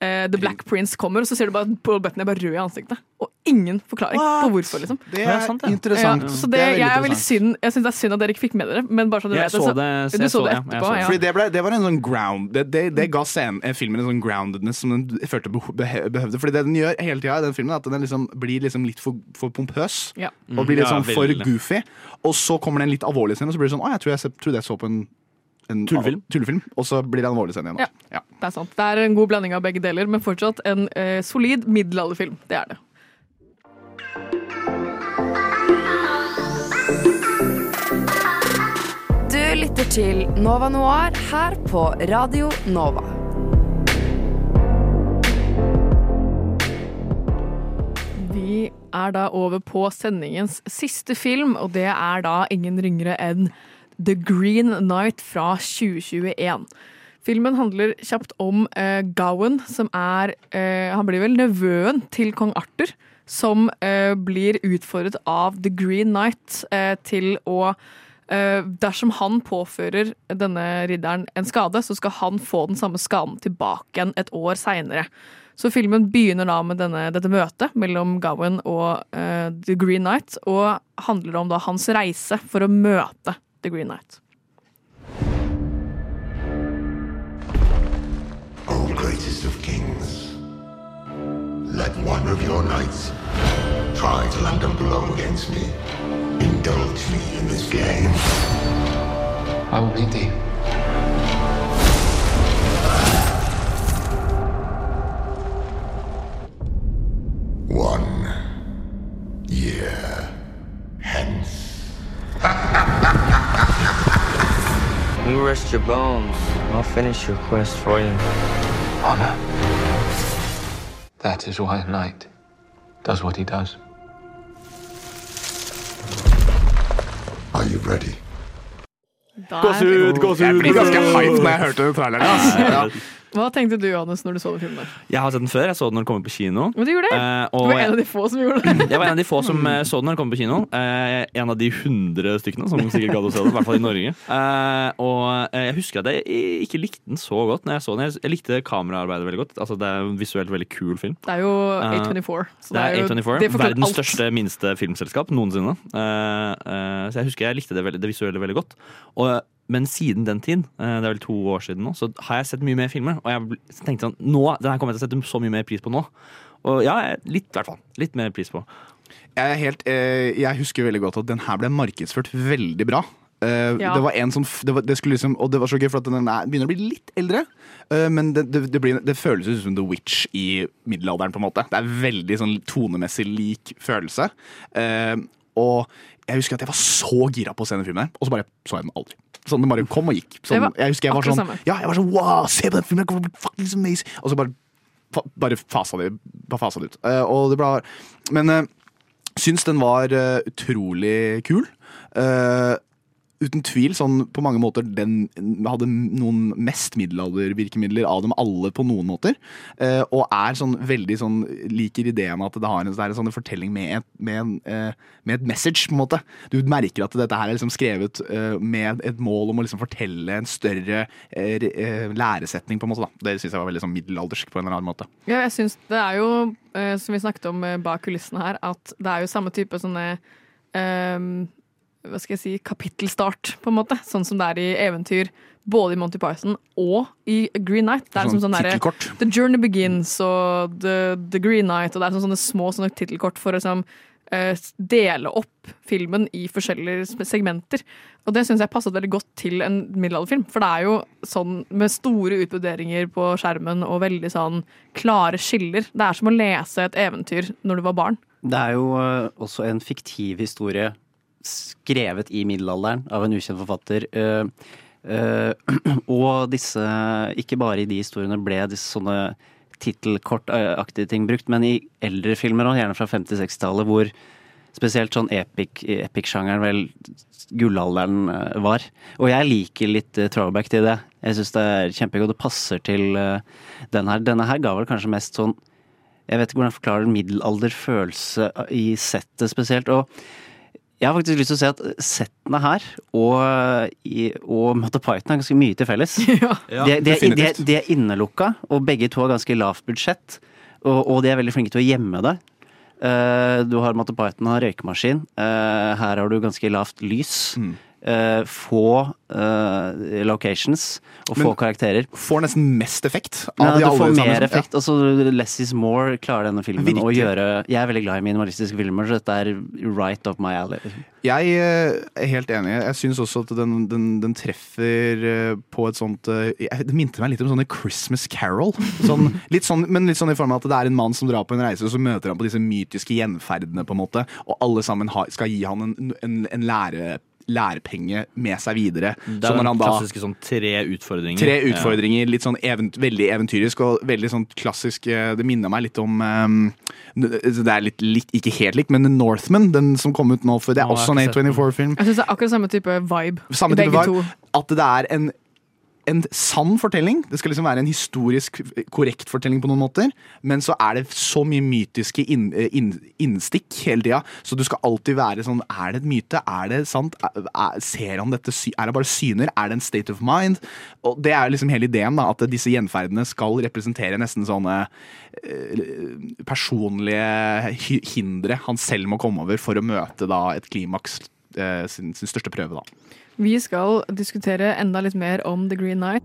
eh, The Black Prince kommer, og så ser du bare at Paul Bettany er bare rød i ansiktet. Og ingen forklaring på hvorfor. liksom. Det er sant det. interessant. Ja, så det, Det er jeg er veldig synd Jeg syns det er synd at dere ikke fikk med dere men bare så dere Jeg vet det. så Så, det- du så så det etterpå? så det. Ja. Fordi det, ble, det var en sånn ground Det, det, det ga scenen, eh, filmen en sånn groundedness som den følte behøvde. Fordi det den gjør hele tida i den filmen, er at den liksom blir liksom litt for, for pompøs. Ja. Og blir litt Ja, sånn for goofy. Og så kommer det en litt alvorlig scene, og så blir det sånn Å, jeg tror jeg, trodde jeg så på en, en tullfilm, tullefilm. og så blir det en alvorlig scene igjen. Også. Ja, Det er sant. Det er en god blanding av begge deler, men fortsatt en eh, solid middelalderfilm. Det er det. Du lytter til Nova Noir her på Radio Nova. Vi er da over på sendingens siste film, og det er da ingen ringere enn The Green Night fra 2021. Filmen handler kjapt om eh, Gowan, som er eh, Han blir vel nevøen til kong Arthur, som eh, blir utfordret av The Green Night eh, til å eh, Dersom han påfører denne ridderen en skade, så skal han få den samme skaden tilbake igjen et år seinere. Så filmen begynner da med denne, dette møtet mellom Gowan og eh, The Green Knight, og handler om da hans reise for å møte The Green Knight. O greatest of kings, let one of your knights try to land a blow against me. Indulge me in this game. I will meet thee. One year hence. You rest your bones. I'll finish your quest for you. Honor. That is why a knight does what he does. Are you ready? Gåsehud, gåsehud! Jeg blir ganske hype når jeg hørte traileren. Hva tenkte du, Johannes, når du så den filmen? Jeg har sett den før. Jeg så den når den kom på kino. Men du gjorde det? Eh, Du var en av de få som gjorde det. jeg var en av de få som eh, så den når den kom på kino. Eh, en av de hundre stykkene som sikkert gadd å se den, i hvert fall i Norge. Eh, og eh, jeg husker at jeg ikke likte den så godt når jeg så den. Jeg, jeg likte kameraarbeidet veldig godt. Altså, det er en visuelt veldig kul film. Det er jo Eh, A24. Så det er jo- A24, det Verdens alt. største, minste filmselskap noensinne. Så jeg husker jeg likte det, veldig, det visuelle veldig godt. Og, men siden den tid, eh, det er vel to år siden nå, så har jeg sett mye mer filmer. Og jeg tenkte sånn, nå, den her kommer jeg til å sette så mye mer pris på nå. Og ja, litt i hvert fall. Litt mer pris på. Jeg, er helt, eh, jeg husker veldig godt at den her ble markedsført veldig bra. Eh, Ja. Det var en som det var, det skulle liksom, Og det var så gøy, for at den er, begynner å bli litt eldre. eh, men det, det, det, blir, det føles ut som The Witch i middelalderen, på en måte. Det er veldig sånn tonemessig lik følelse. Eh, og jeg husker at jeg var så gira på å se den filmen og så bare så jeg den aldri. Sånn, det bare kom og gikk. Sånn, jeg husker jeg var sånn. Ja, jeg var sånn wow, se på den filmen! Kommer fucking amazing! Og så bare, bare fasa det, fasa det ut. Eh, og det ble, men uh, syns den var eh, utrolig kul. Uten tvil, sånn på mange måter, den hadde noen mest middelaldervirkemidler av dem alle på noen måter. Eh, og er sånn veldig sånn liker ideen at det, har en, det sånn fortelling med et, med, en, eh, med et message, på en måte. Du merker at dette her er liksom skrevet eh, med et mål om å liksom fortelle en større eh, eh, læresetning, på en måte. Da. Det syns jeg var veldig sånn middelaldersk på en eller annen måte. Ja, jeg synes det er jo, eh, som vi snakket om bak kulissene her, at det er jo samme type sånne ehm, Hva skal jeg si Kapittelstart, på en måte. Sånn som det er i eventyr. Både i Monty Python og i Green Night. Det er Sånn liksom sånn der. The Journey Begins og The, The Green Night, og det er sånne, sånne små sånne tittelkort for å liksom, eh, dele opp filmen i forskjellige segmenter. Og det syns jeg passet veldig godt til en middelalderfilm. For det er jo sånn med store utbroderinger på skjermen og veldig sånn klare skiller. Det er som å lese et eventyr når du var barn. Det er jo eh, også en fiktiv historie skrevet i middelalderen av en ukjent forfatter. eh, eh, og disse, ikke bare i de historiene ble disse sånne tittelkortaktige ting brukt, men i eldre filmer, og gjerne fra 50-60-tallet, hvor spesielt sånn epic- epic-sjangeren vel gullalderen eh, var. Og jeg liker litt throwback til det. Jeg syns det er kjempegodt. Det passer til den her. Denne her ga vel kanskje mest sånn jeg vet ikke hvordan jeg forklarer middelalderfølelse i settet spesielt. Og jeg har faktisk lyst til å si at settene her og, og Monty Python har ganske mye til felles. Ja, de, de, de, de er innelukka, og begge to har ganske lavt budsjett. Og, og de er veldig flinke til å gjemme det. Uh, du har Monty Python har røykemaskin. Uh, her har du ganske lavt lys. Eh, få uh, locations og få karakterer. Får nesten mest effekt av Ja, de du alle får sammen, mer liksom. effekt. Altså, less is more klarer denne filmen å gjøre Jeg er veldig glad i minimalistiske filmer, så dette er right up my alley. Jeg eh, er helt enig. Jeg syns også at den, den, den treffer på et sånt jeg- Det minte meg litt om sånne Christmas Carol. Sånn, litt sånn, men litt sånn i form av at det er en mann som drar på en reise, og så møter han på disse mytiske gjenferdene, på en måte, og alle sammen har, skal gi han en, en, en lære lærepenge med seg videre. Det Så er når den klassiske sånn tre utfordringer. Tre utfordringer, litt sånn event veldig eventyrisk og veldig sånn klassisk eh, Det minner meg litt om um, Det er litt, litt ikke helt likt, men The Northman, den som kom ut nå for Det er Å, også en ikke sett den. A24-film. Jeg syns det er akkurat samme type vibe Samme type begge vibe. to. At det er en, en sann fortelling. Det skal liksom være en historisk korrekt fortelling på noen måter. Men så er det så mye mytiske inn, inn, innstikk hele tida. Så du skal alltid være sånn Er det et myte? Er det sant? Er, er, ser han dette? Er det bare syner? Er det en state of mind? Og det er liksom hele ideen, da. At disse gjenferdene skal representere nesten sånne eh, personlige hindre han selv må komme over for å møte da et klimaks. eh, Sin, sin største prøve, da. Vi skal diskutere enda litt mer om The Green Knight.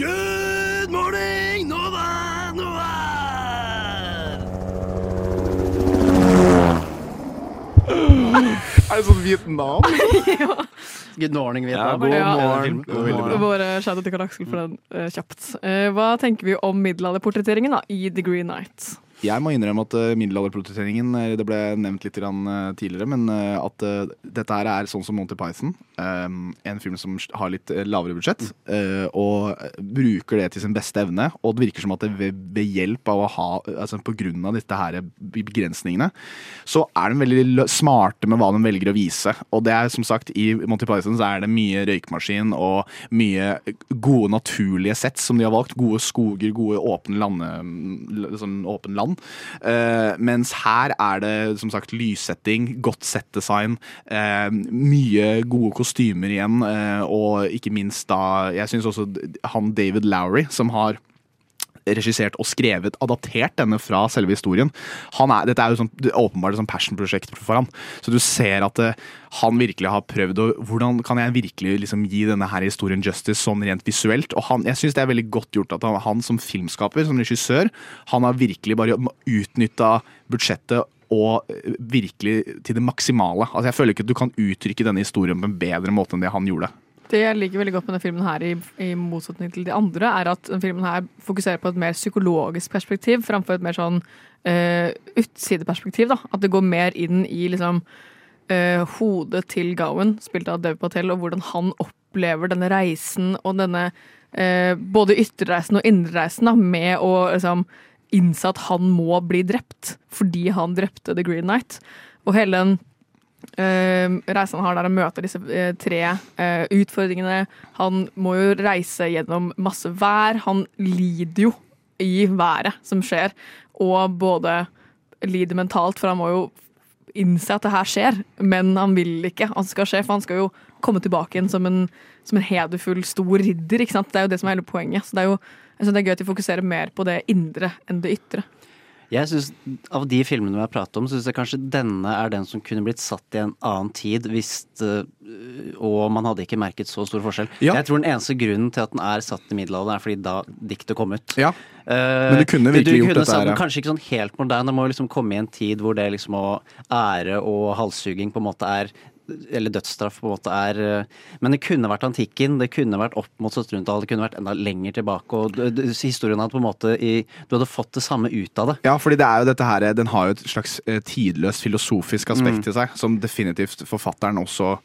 Good morning, Nova Nova! Er det sånn Vietnam? Good morning, Ja, Vietnam. ja. god morgen. Ja. Våre shout-out til Karl Aksel for den uh, kjapt. Uh, hva tenker vi om middelalderportretteringen da, i The Green Knight? Jeg må innrømme at uh, eh, Det ble nevnt litt eh, tidligere, men eh, at eh, dette her er sånn som Monty Python. eh, en film som har litt eh, lavere budsjett, eh, og eh, bruker det til sin beste evne. Og det virker som at det ved, hjelp av å ha Altså på grunn av disse her begrensningene, så er de veldig smarte med hva de velger å vise. Og det er som sagt, i Monty Python så er det mye røykmaskin og mye gode naturlige sett som de har valgt. Gode skoger, gode åpne lande, sånn åpen land. Eh, mens her er det som sagt lyssetting, godt settdesign, uh, mye gode kostymer igjen, eh, og ikke minst da Jeg syns også han David Lowry, som har regissert og skrevet, adaptert denne fra selve historien. Er, dette er jo sånn, åpenbart et sånn passion-prosjekt for han. Så du ser at uh, han virkelig har prøvd å Hvordan kan jeg virkelig liksom gi denne her historien justice sånn rent visuelt? Og han, jeg syns det er veldig godt gjort at han, han som filmskaper, som regissør, han har virkelig bare utnytta budsjettet og eh, virkelig til det maksimale. Altså Jeg føler ikke at du kan uttrykke denne historien på en bedre måte enn det han gjorde. Det jeg liker veldig godt med denne filmen her, i, i motsetning til de andre, er at denne filmen her fokuserer på et mer psykologisk perspektiv framfor et mer sånn uh, utsideperspektiv. da. At det går mer inn i liksom uh, hodet til Gowan, spilt av Dev Patel, og hvordan han opplever denne reisen og denne uh, både ytterreisen og indrereisen da, med å liksom innse at han må bli drept fordi han drepte The Green Knight. Og hele den reisen han har der han møter disse eh, tre eh, utfordringene. Han må jo reise gjennom masse vær. Han lider jo i været som skjer, og både lider mentalt, for han må jo innse at det her skjer, men han vil ikke at det skal skje, for han skal jo komme tilbake igjen som en, som en hederfull, stor ridder. Ikke sant? Det er jo det som er hele poenget. Så det er jo jeg det er gøy at de fokuserer mer på det indre enn det ytre. Jeg synes, Av de filmene vi har pratet om, syns jeg kanskje denne er den som kunne blitt satt i en annen tid hvis øh, Og man hadde ikke merket så stor forskjell. Ja. Jeg tror den eneste grunnen til at den er satt i middelalderen, er fordi da diktet kom ut. Ja. Eh, Men du kunne virkelig du gjort kunne dette her. Kanskje ikke sånn helt moderne, det må jo liksom komme i en tid hvor det liksom å ære og halshuging på en måte er eller dødsstraff på en måte er eh, Men det kunne vært antikken, det kunne vært opp mot 1700-tallet, det kunne vært enda lenger tilbake. og Historien hadde på en måte i, Du hadde fått det samme ut av det. Ja, fordi det er jo dette her, Den har jo et slags eh, tidløst filosofisk aspekt Mm. i seg, som definitivt forfatteren også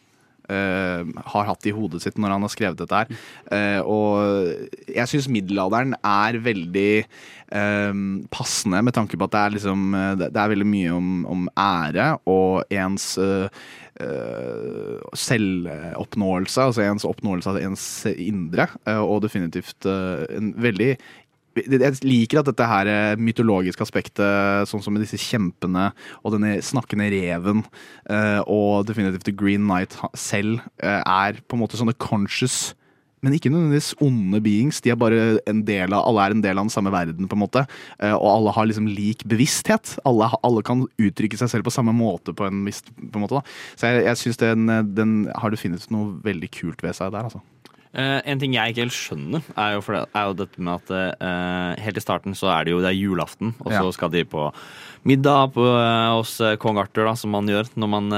har hatt i hodet sitt når han har skrevet dette her. Eh, og jeg syns middelalderen er veldig eh, passende, med tanke på at det er liksom eh, Det er veldig mye om, om ære og ens Uh, eh, selvoppnåelse, altså ens oppnåelse av ens indre, uh, og definitivt uh, en veldig jeg liker at dette her eh, mytologiske aspektet, sånn som med disse kjempene og denne snakkende reven, eh, og definitivt The Green Knight selv, eh, er på en måte sånne conscious men ikke nødvendigvis onde beings. De er bare en del av, alle er en del av den samme verden, på en måte. Og alle har liksom lik bevissthet. Alle, alle kan uttrykke seg selv på samme måte, på en på en måte. Da. Så jeg, jeg syns den, den har definitivt noe veldig kult ved seg der, altså. Eh, en ting jeg ikke helt skjønner, er jo, for det, er jo dette med at uh, helt i starten så er det jo det er julaften, og så Ja. skal de på middag på, uh, hos kong Arthur, da, som man gjør når man,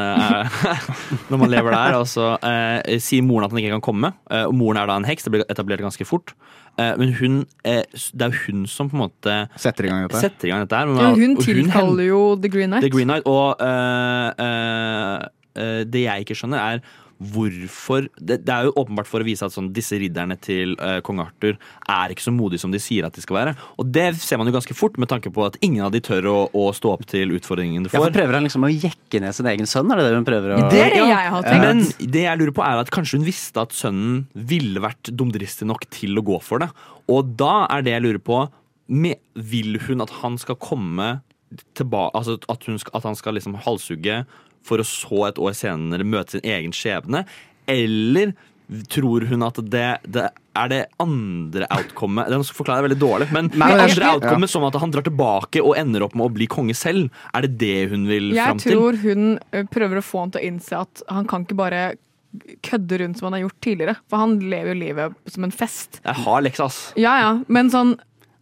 når man lever der. Og så eh, sier moren at han ikke kan komme, og moren er da en heks. Det blir etablert ganske fort. Eh, men hun, det er jo hun som på en måte Setter i gang dette. Setter i gang dette her. Men, Ja, hun tilkaller jo The Green Knight. The Green Knight og eh, eh, eh, det jeg ikke skjønner, er hvorfor det, det er jo åpenbart for å vise at sånn, disse ridderne til uh, kong Arthur er ikke så modige som de sier at de skal være. Og det ser man jo ganske fort, med tanke på at ingen av de tør å, å stå opp til utfordringen de Ja, for prøver han liksom å jekke ned sin egen sønn? Er det det hun prøver å Det er det jeg har tenkt. Men det jeg lurer på er at kanskje hun visste at sønnen ville vært dumdristig nok til å gå for det. Og da er det jeg lurer på med, Vil hun at han skal komme tilbake Altså at, hun skal, at han skal liksom halshugge for å så et år senere møte sin egen skjebne? Eller tror hun at det, det er det andre outcomet Den forklarer jeg veldig dårlig, men Nei, det andre outcomet ja. som at han drar tilbake og ender opp med å bli konge selv, er det det hun vil fram til? Jeg tror hun prøver å få han til å innse at han kan ikke bare kødde rundt som han har gjort tidligere. For han lever jo livet som en fest. Jeg har leksa, ass. Ja ja, men sånn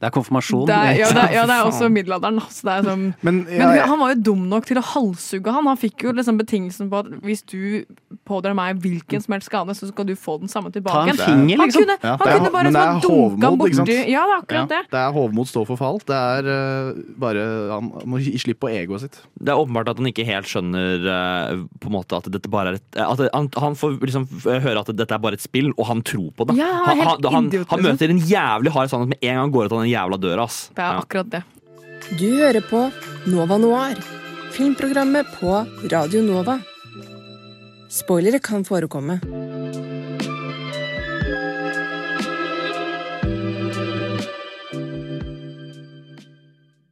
Det er konfirmasjon. det er, ja, det, er- ja, det er også middelalderen. Altså, det er som, Men, men ja, men han var jo dum nok til å halshugge han. Han fikk jo liksom betingelsen på at hvis du pådrar meg hvilken som helst skade, så skal du få den samme tilbake. Ta en finger, finger, Han liksom. kunne, han kunne bare sånn er dunka han ikke sant? borti. Ja, det er akkurat Ja, det. det er hovmod står for fall. Det er uh, bare Han må gi slipp på egoet sitt. Det er åpenbart at han ikke helt skjønner uh, på en måte at dette bare er et at han, han får liksom høre at dette er bare et spill, og han tror på det. Ja, han han, han, han liksom. møter en jævlig hard sannhet med en gang går ut av den jævla døra. Ass. Det er Ja. akkurat det. Du hører på Nova Noir, filmprogrammet på Radio Nova. Spoilere kan forekomme.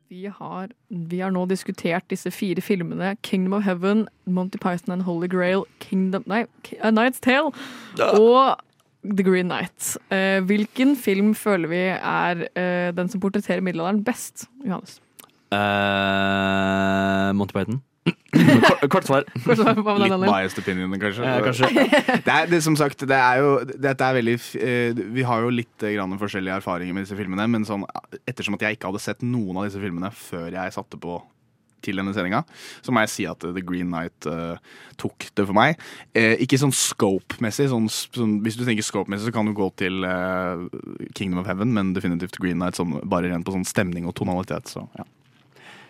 Vi har, vi har nå diskutert disse fire filmene. Kingdom of Heaven, Monty Python and Holy Grail, Kingdom, nei, A Knight's Tale og The Green Knight. Eh, hvilken film føler vi er eh, den som portretterer middelalderen best? Johannes. Uh, Monty Python. kort, kort svar. Kort svar, Litt biased opinion, kanskje. Ja, kanskje. det er, det, som sagt, det er jo Dette er veldig eh, Vi har jo litt eh, grann forskjellige erfaringer med disse filmene, men sånn, ettersom at jeg ikke hadde sett noen av disse filmene før jeg satte på til denne sendinga, så må jeg si at eh, The Green Knight uh, tok det for meg. Eh, ikke sånn scope-messig. Sånn, sånn, hvis du tenker scope-messig, så kan du gå til uh, Kingdom of Heaven, men definitivt Green Knight sånn, bare rent på sånn stemning og tonalitet. Så, ja.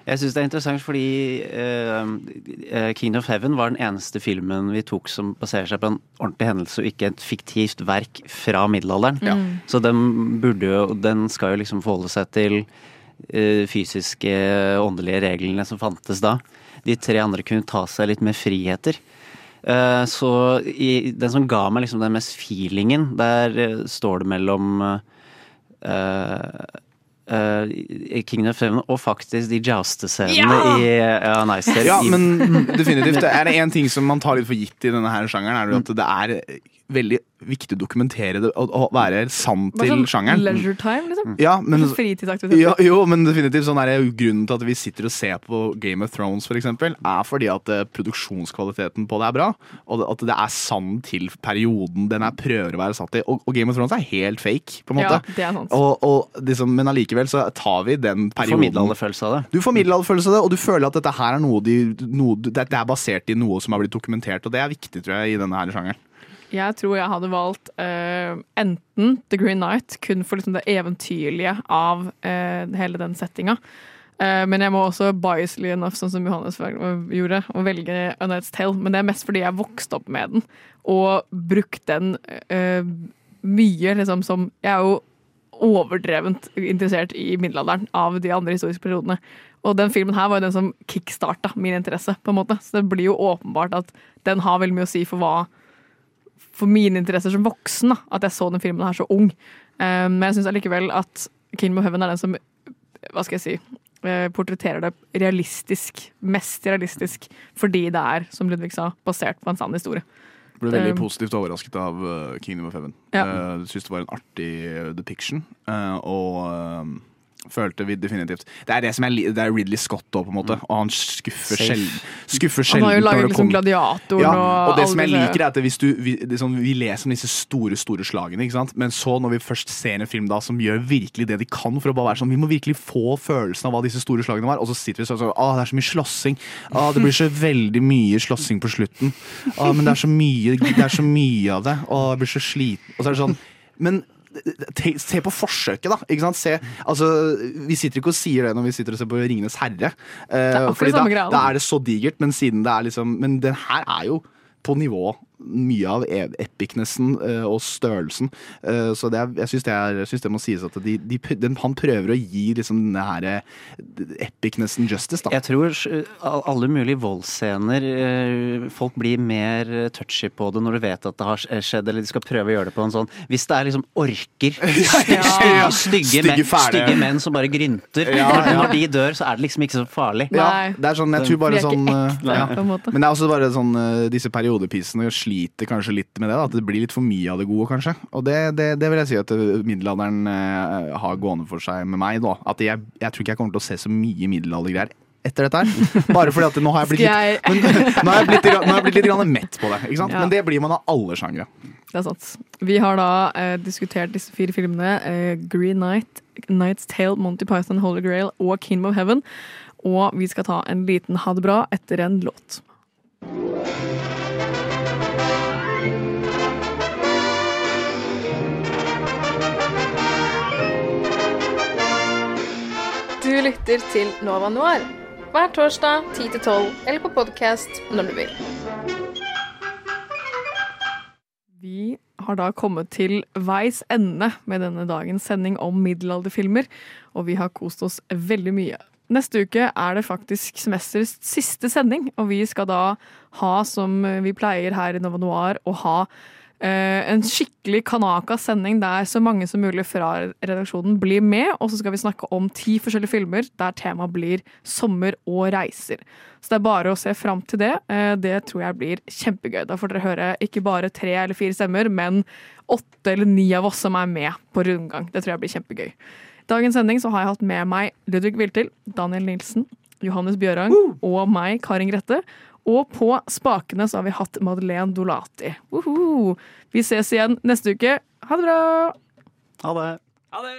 Jeg syns det er interessant fordi uh, eh, King of Heaven var den eneste filmen vi tok som baserer seg på en ordentlig hendelse, og ikke et fiktivt verk fra middelalderen. Ja. Så den burde jo Den skal jo liksom forholde seg til eh, fysiske, åndelige reglene som fantes da. De tre andre kunne ta seg litt mer friheter. Eh, så i, den som ga meg liksom den mest feelingen, der eh, står det mellom uh, uh, King of Heaven og faktisk de joustescenene Ja! i ja, Nice. Ja, men definitivt. Er det én ting som man tar litt for gitt i denne her sjangeren, er det at det er veldig viktig å dokumentere det og, og være sann til sånn sjangeren. leisure time, liksom. Ja, men, Fritidsaktiviteter. ja, jo, men definitivt sånn er det grunnen til at vi sitter og ser på Game of Thrones for eksempel, er fordi at eh, produksjonskvaliteten på det er bra, og at det er sann til perioden den er prøver å være satt i. Og, og Game of Thrones er helt fake, på en måte. Ja, det er sant. Og, og liksom, men allikevel så tar vi den perioden. Du får middelalderfølelse av det. du får middelalderfølelse av det, og du føler at dette her er noe de noe, det det er basert i noe som har blitt dokumentert, og det er viktig, tror jeg, i denne her sjangeren. Jeg tror jeg hadde valgt uh, enten The Green Knight, kun for liksom det eventyrlige av uh, hele den settinga. Uh, men jeg må også biasly enough, sånn som Johannes gjorde, å velge A Night's Tale. Men det er mest fordi jeg vokste opp med den, og brukt den eh, mye liksom som Jeg er jo overdrevent interessert i middelalderen av de andre historiske periodene. Og den filmen her var jo den som kickstarta min interesse, på en måte. Så det blir jo åpenbart at den har veldig mye å si for hva for mine interesser som voksen, da, at jeg så den filmen her så ung. Um, men jeg syns allikevel at Kingdom of Heaven er den som hva skal jeg si, eh, portretterer det realistisk. Mest realistisk. Fordi det er, som Ludvig sa, basert på en sann historie. Ble veldig um, positivt overrasket av Kingdom of Heaven. Ja. Uh, Syns det var en artig depiction, og følte vi definitivt Det er det som er, det er Ridley Scott òg, på en måte, og han skuffer sjelden. Skuffer Han har jo laget liksom Gladiatoren ja, og og det som jeg liker, er at hvis du, vi, sånn, vi leser om disse store store slagene, ikke sant? men så når vi først ser en film da som gjør virkelig det de kan for å bare være sånn Vi må virkelig få følelsen av hva disse store slagene var, og så sitter vi sånn sånn Å, det er så mye slåssing. Å, det blir så veldig mye slåssing på slutten. Å, men det er så mye Det er så mye av det. Å, jeg blir så sliten. Og så er det sånn Men Se på forsøket, da. Ikke sant? Se, altså, vi sitter ikke og sier det når vi sitter og ser på Ringenes herre. Uh, det er fordi da, da er det så digert, men siden det er liksom Men den her er jo på nivå mye av e- epicnessen eh, og størrelsen. Eh, så det er, jeg syns det, det må sies at de, de, den, han prøver å gi liksom denne her eh, epicnessen justice, da. Jeg tror alle mulige voldsscener Folk blir mer touchy på det når du vet at det har skjedd, eller de skal prøve å gjøre det på en sånn Hvis det er liksom orker, stygge, Ja. stygge, stygge, Stygge, menn, stygge menn som bare grynter Ja, ja. når de dør, så er det liksom ikke så farlig. Ja, det er sånn, jeg tror bare sånn ekte. Men det er også bare sånn disse periodepisene sliter kanskje litt med det. Da, at det blir litt for mye av det gode, kanskje. Og det, det, det vil jeg si at middelalderen eh, har gående for seg med meg. Da. At jeg, jeg tror ikke jeg kommer til å se så mye middelaldergreier etter dette her. Bare fordi at nå har jeg blitt litt, men, nå har jeg blitt, nå har jeg blitt litt grann mett på det. Ikke sant? Ja. Men det blir man av alle sjangre. Det er sant. Vi har da eh, diskutert disse fire filmene. Eh, Green Night, Night's Tale, Monty Python, Holy Grail og Kingdom of Heaven. Og vi skal ta en liten ha det bra etter en låt. Du lytter til Nova Noir hver torsdag 10-12 eller på podkast når du vil. Vi har da kommet til veis ende med denne dagens sending om middelalderfilmer, og vi har kost oss veldig mye. Neste uke er det faktisk semesterets siste sending, og vi skal da ha, som vi pleier her i Nova Noir, å ha en skikkelig Kanaka-sending der så mange som mulig fra redaksjonen blir med, og så skal vi snakke om ti forskjellige filmer der temaet blir sommer og reiser. Så det er bare å se fram til det. Eh, Det tror jeg blir kjempegøy. Da får dere høre ikke bare tre eller fire stemmer, men åtte eller ni av oss som er med på rundgang. Det tror jeg blir kjempegøy. Dagens sending så har jeg hatt med meg Ludvig Viltil, Daniel Nilsen, Johannes Bjørang og meg, Karin Grette. Og på spakene så har vi hatt Madeleine Dolati. Uhuh. Vi ses igjen neste uke. Ha det bra! Ha det. Ha det!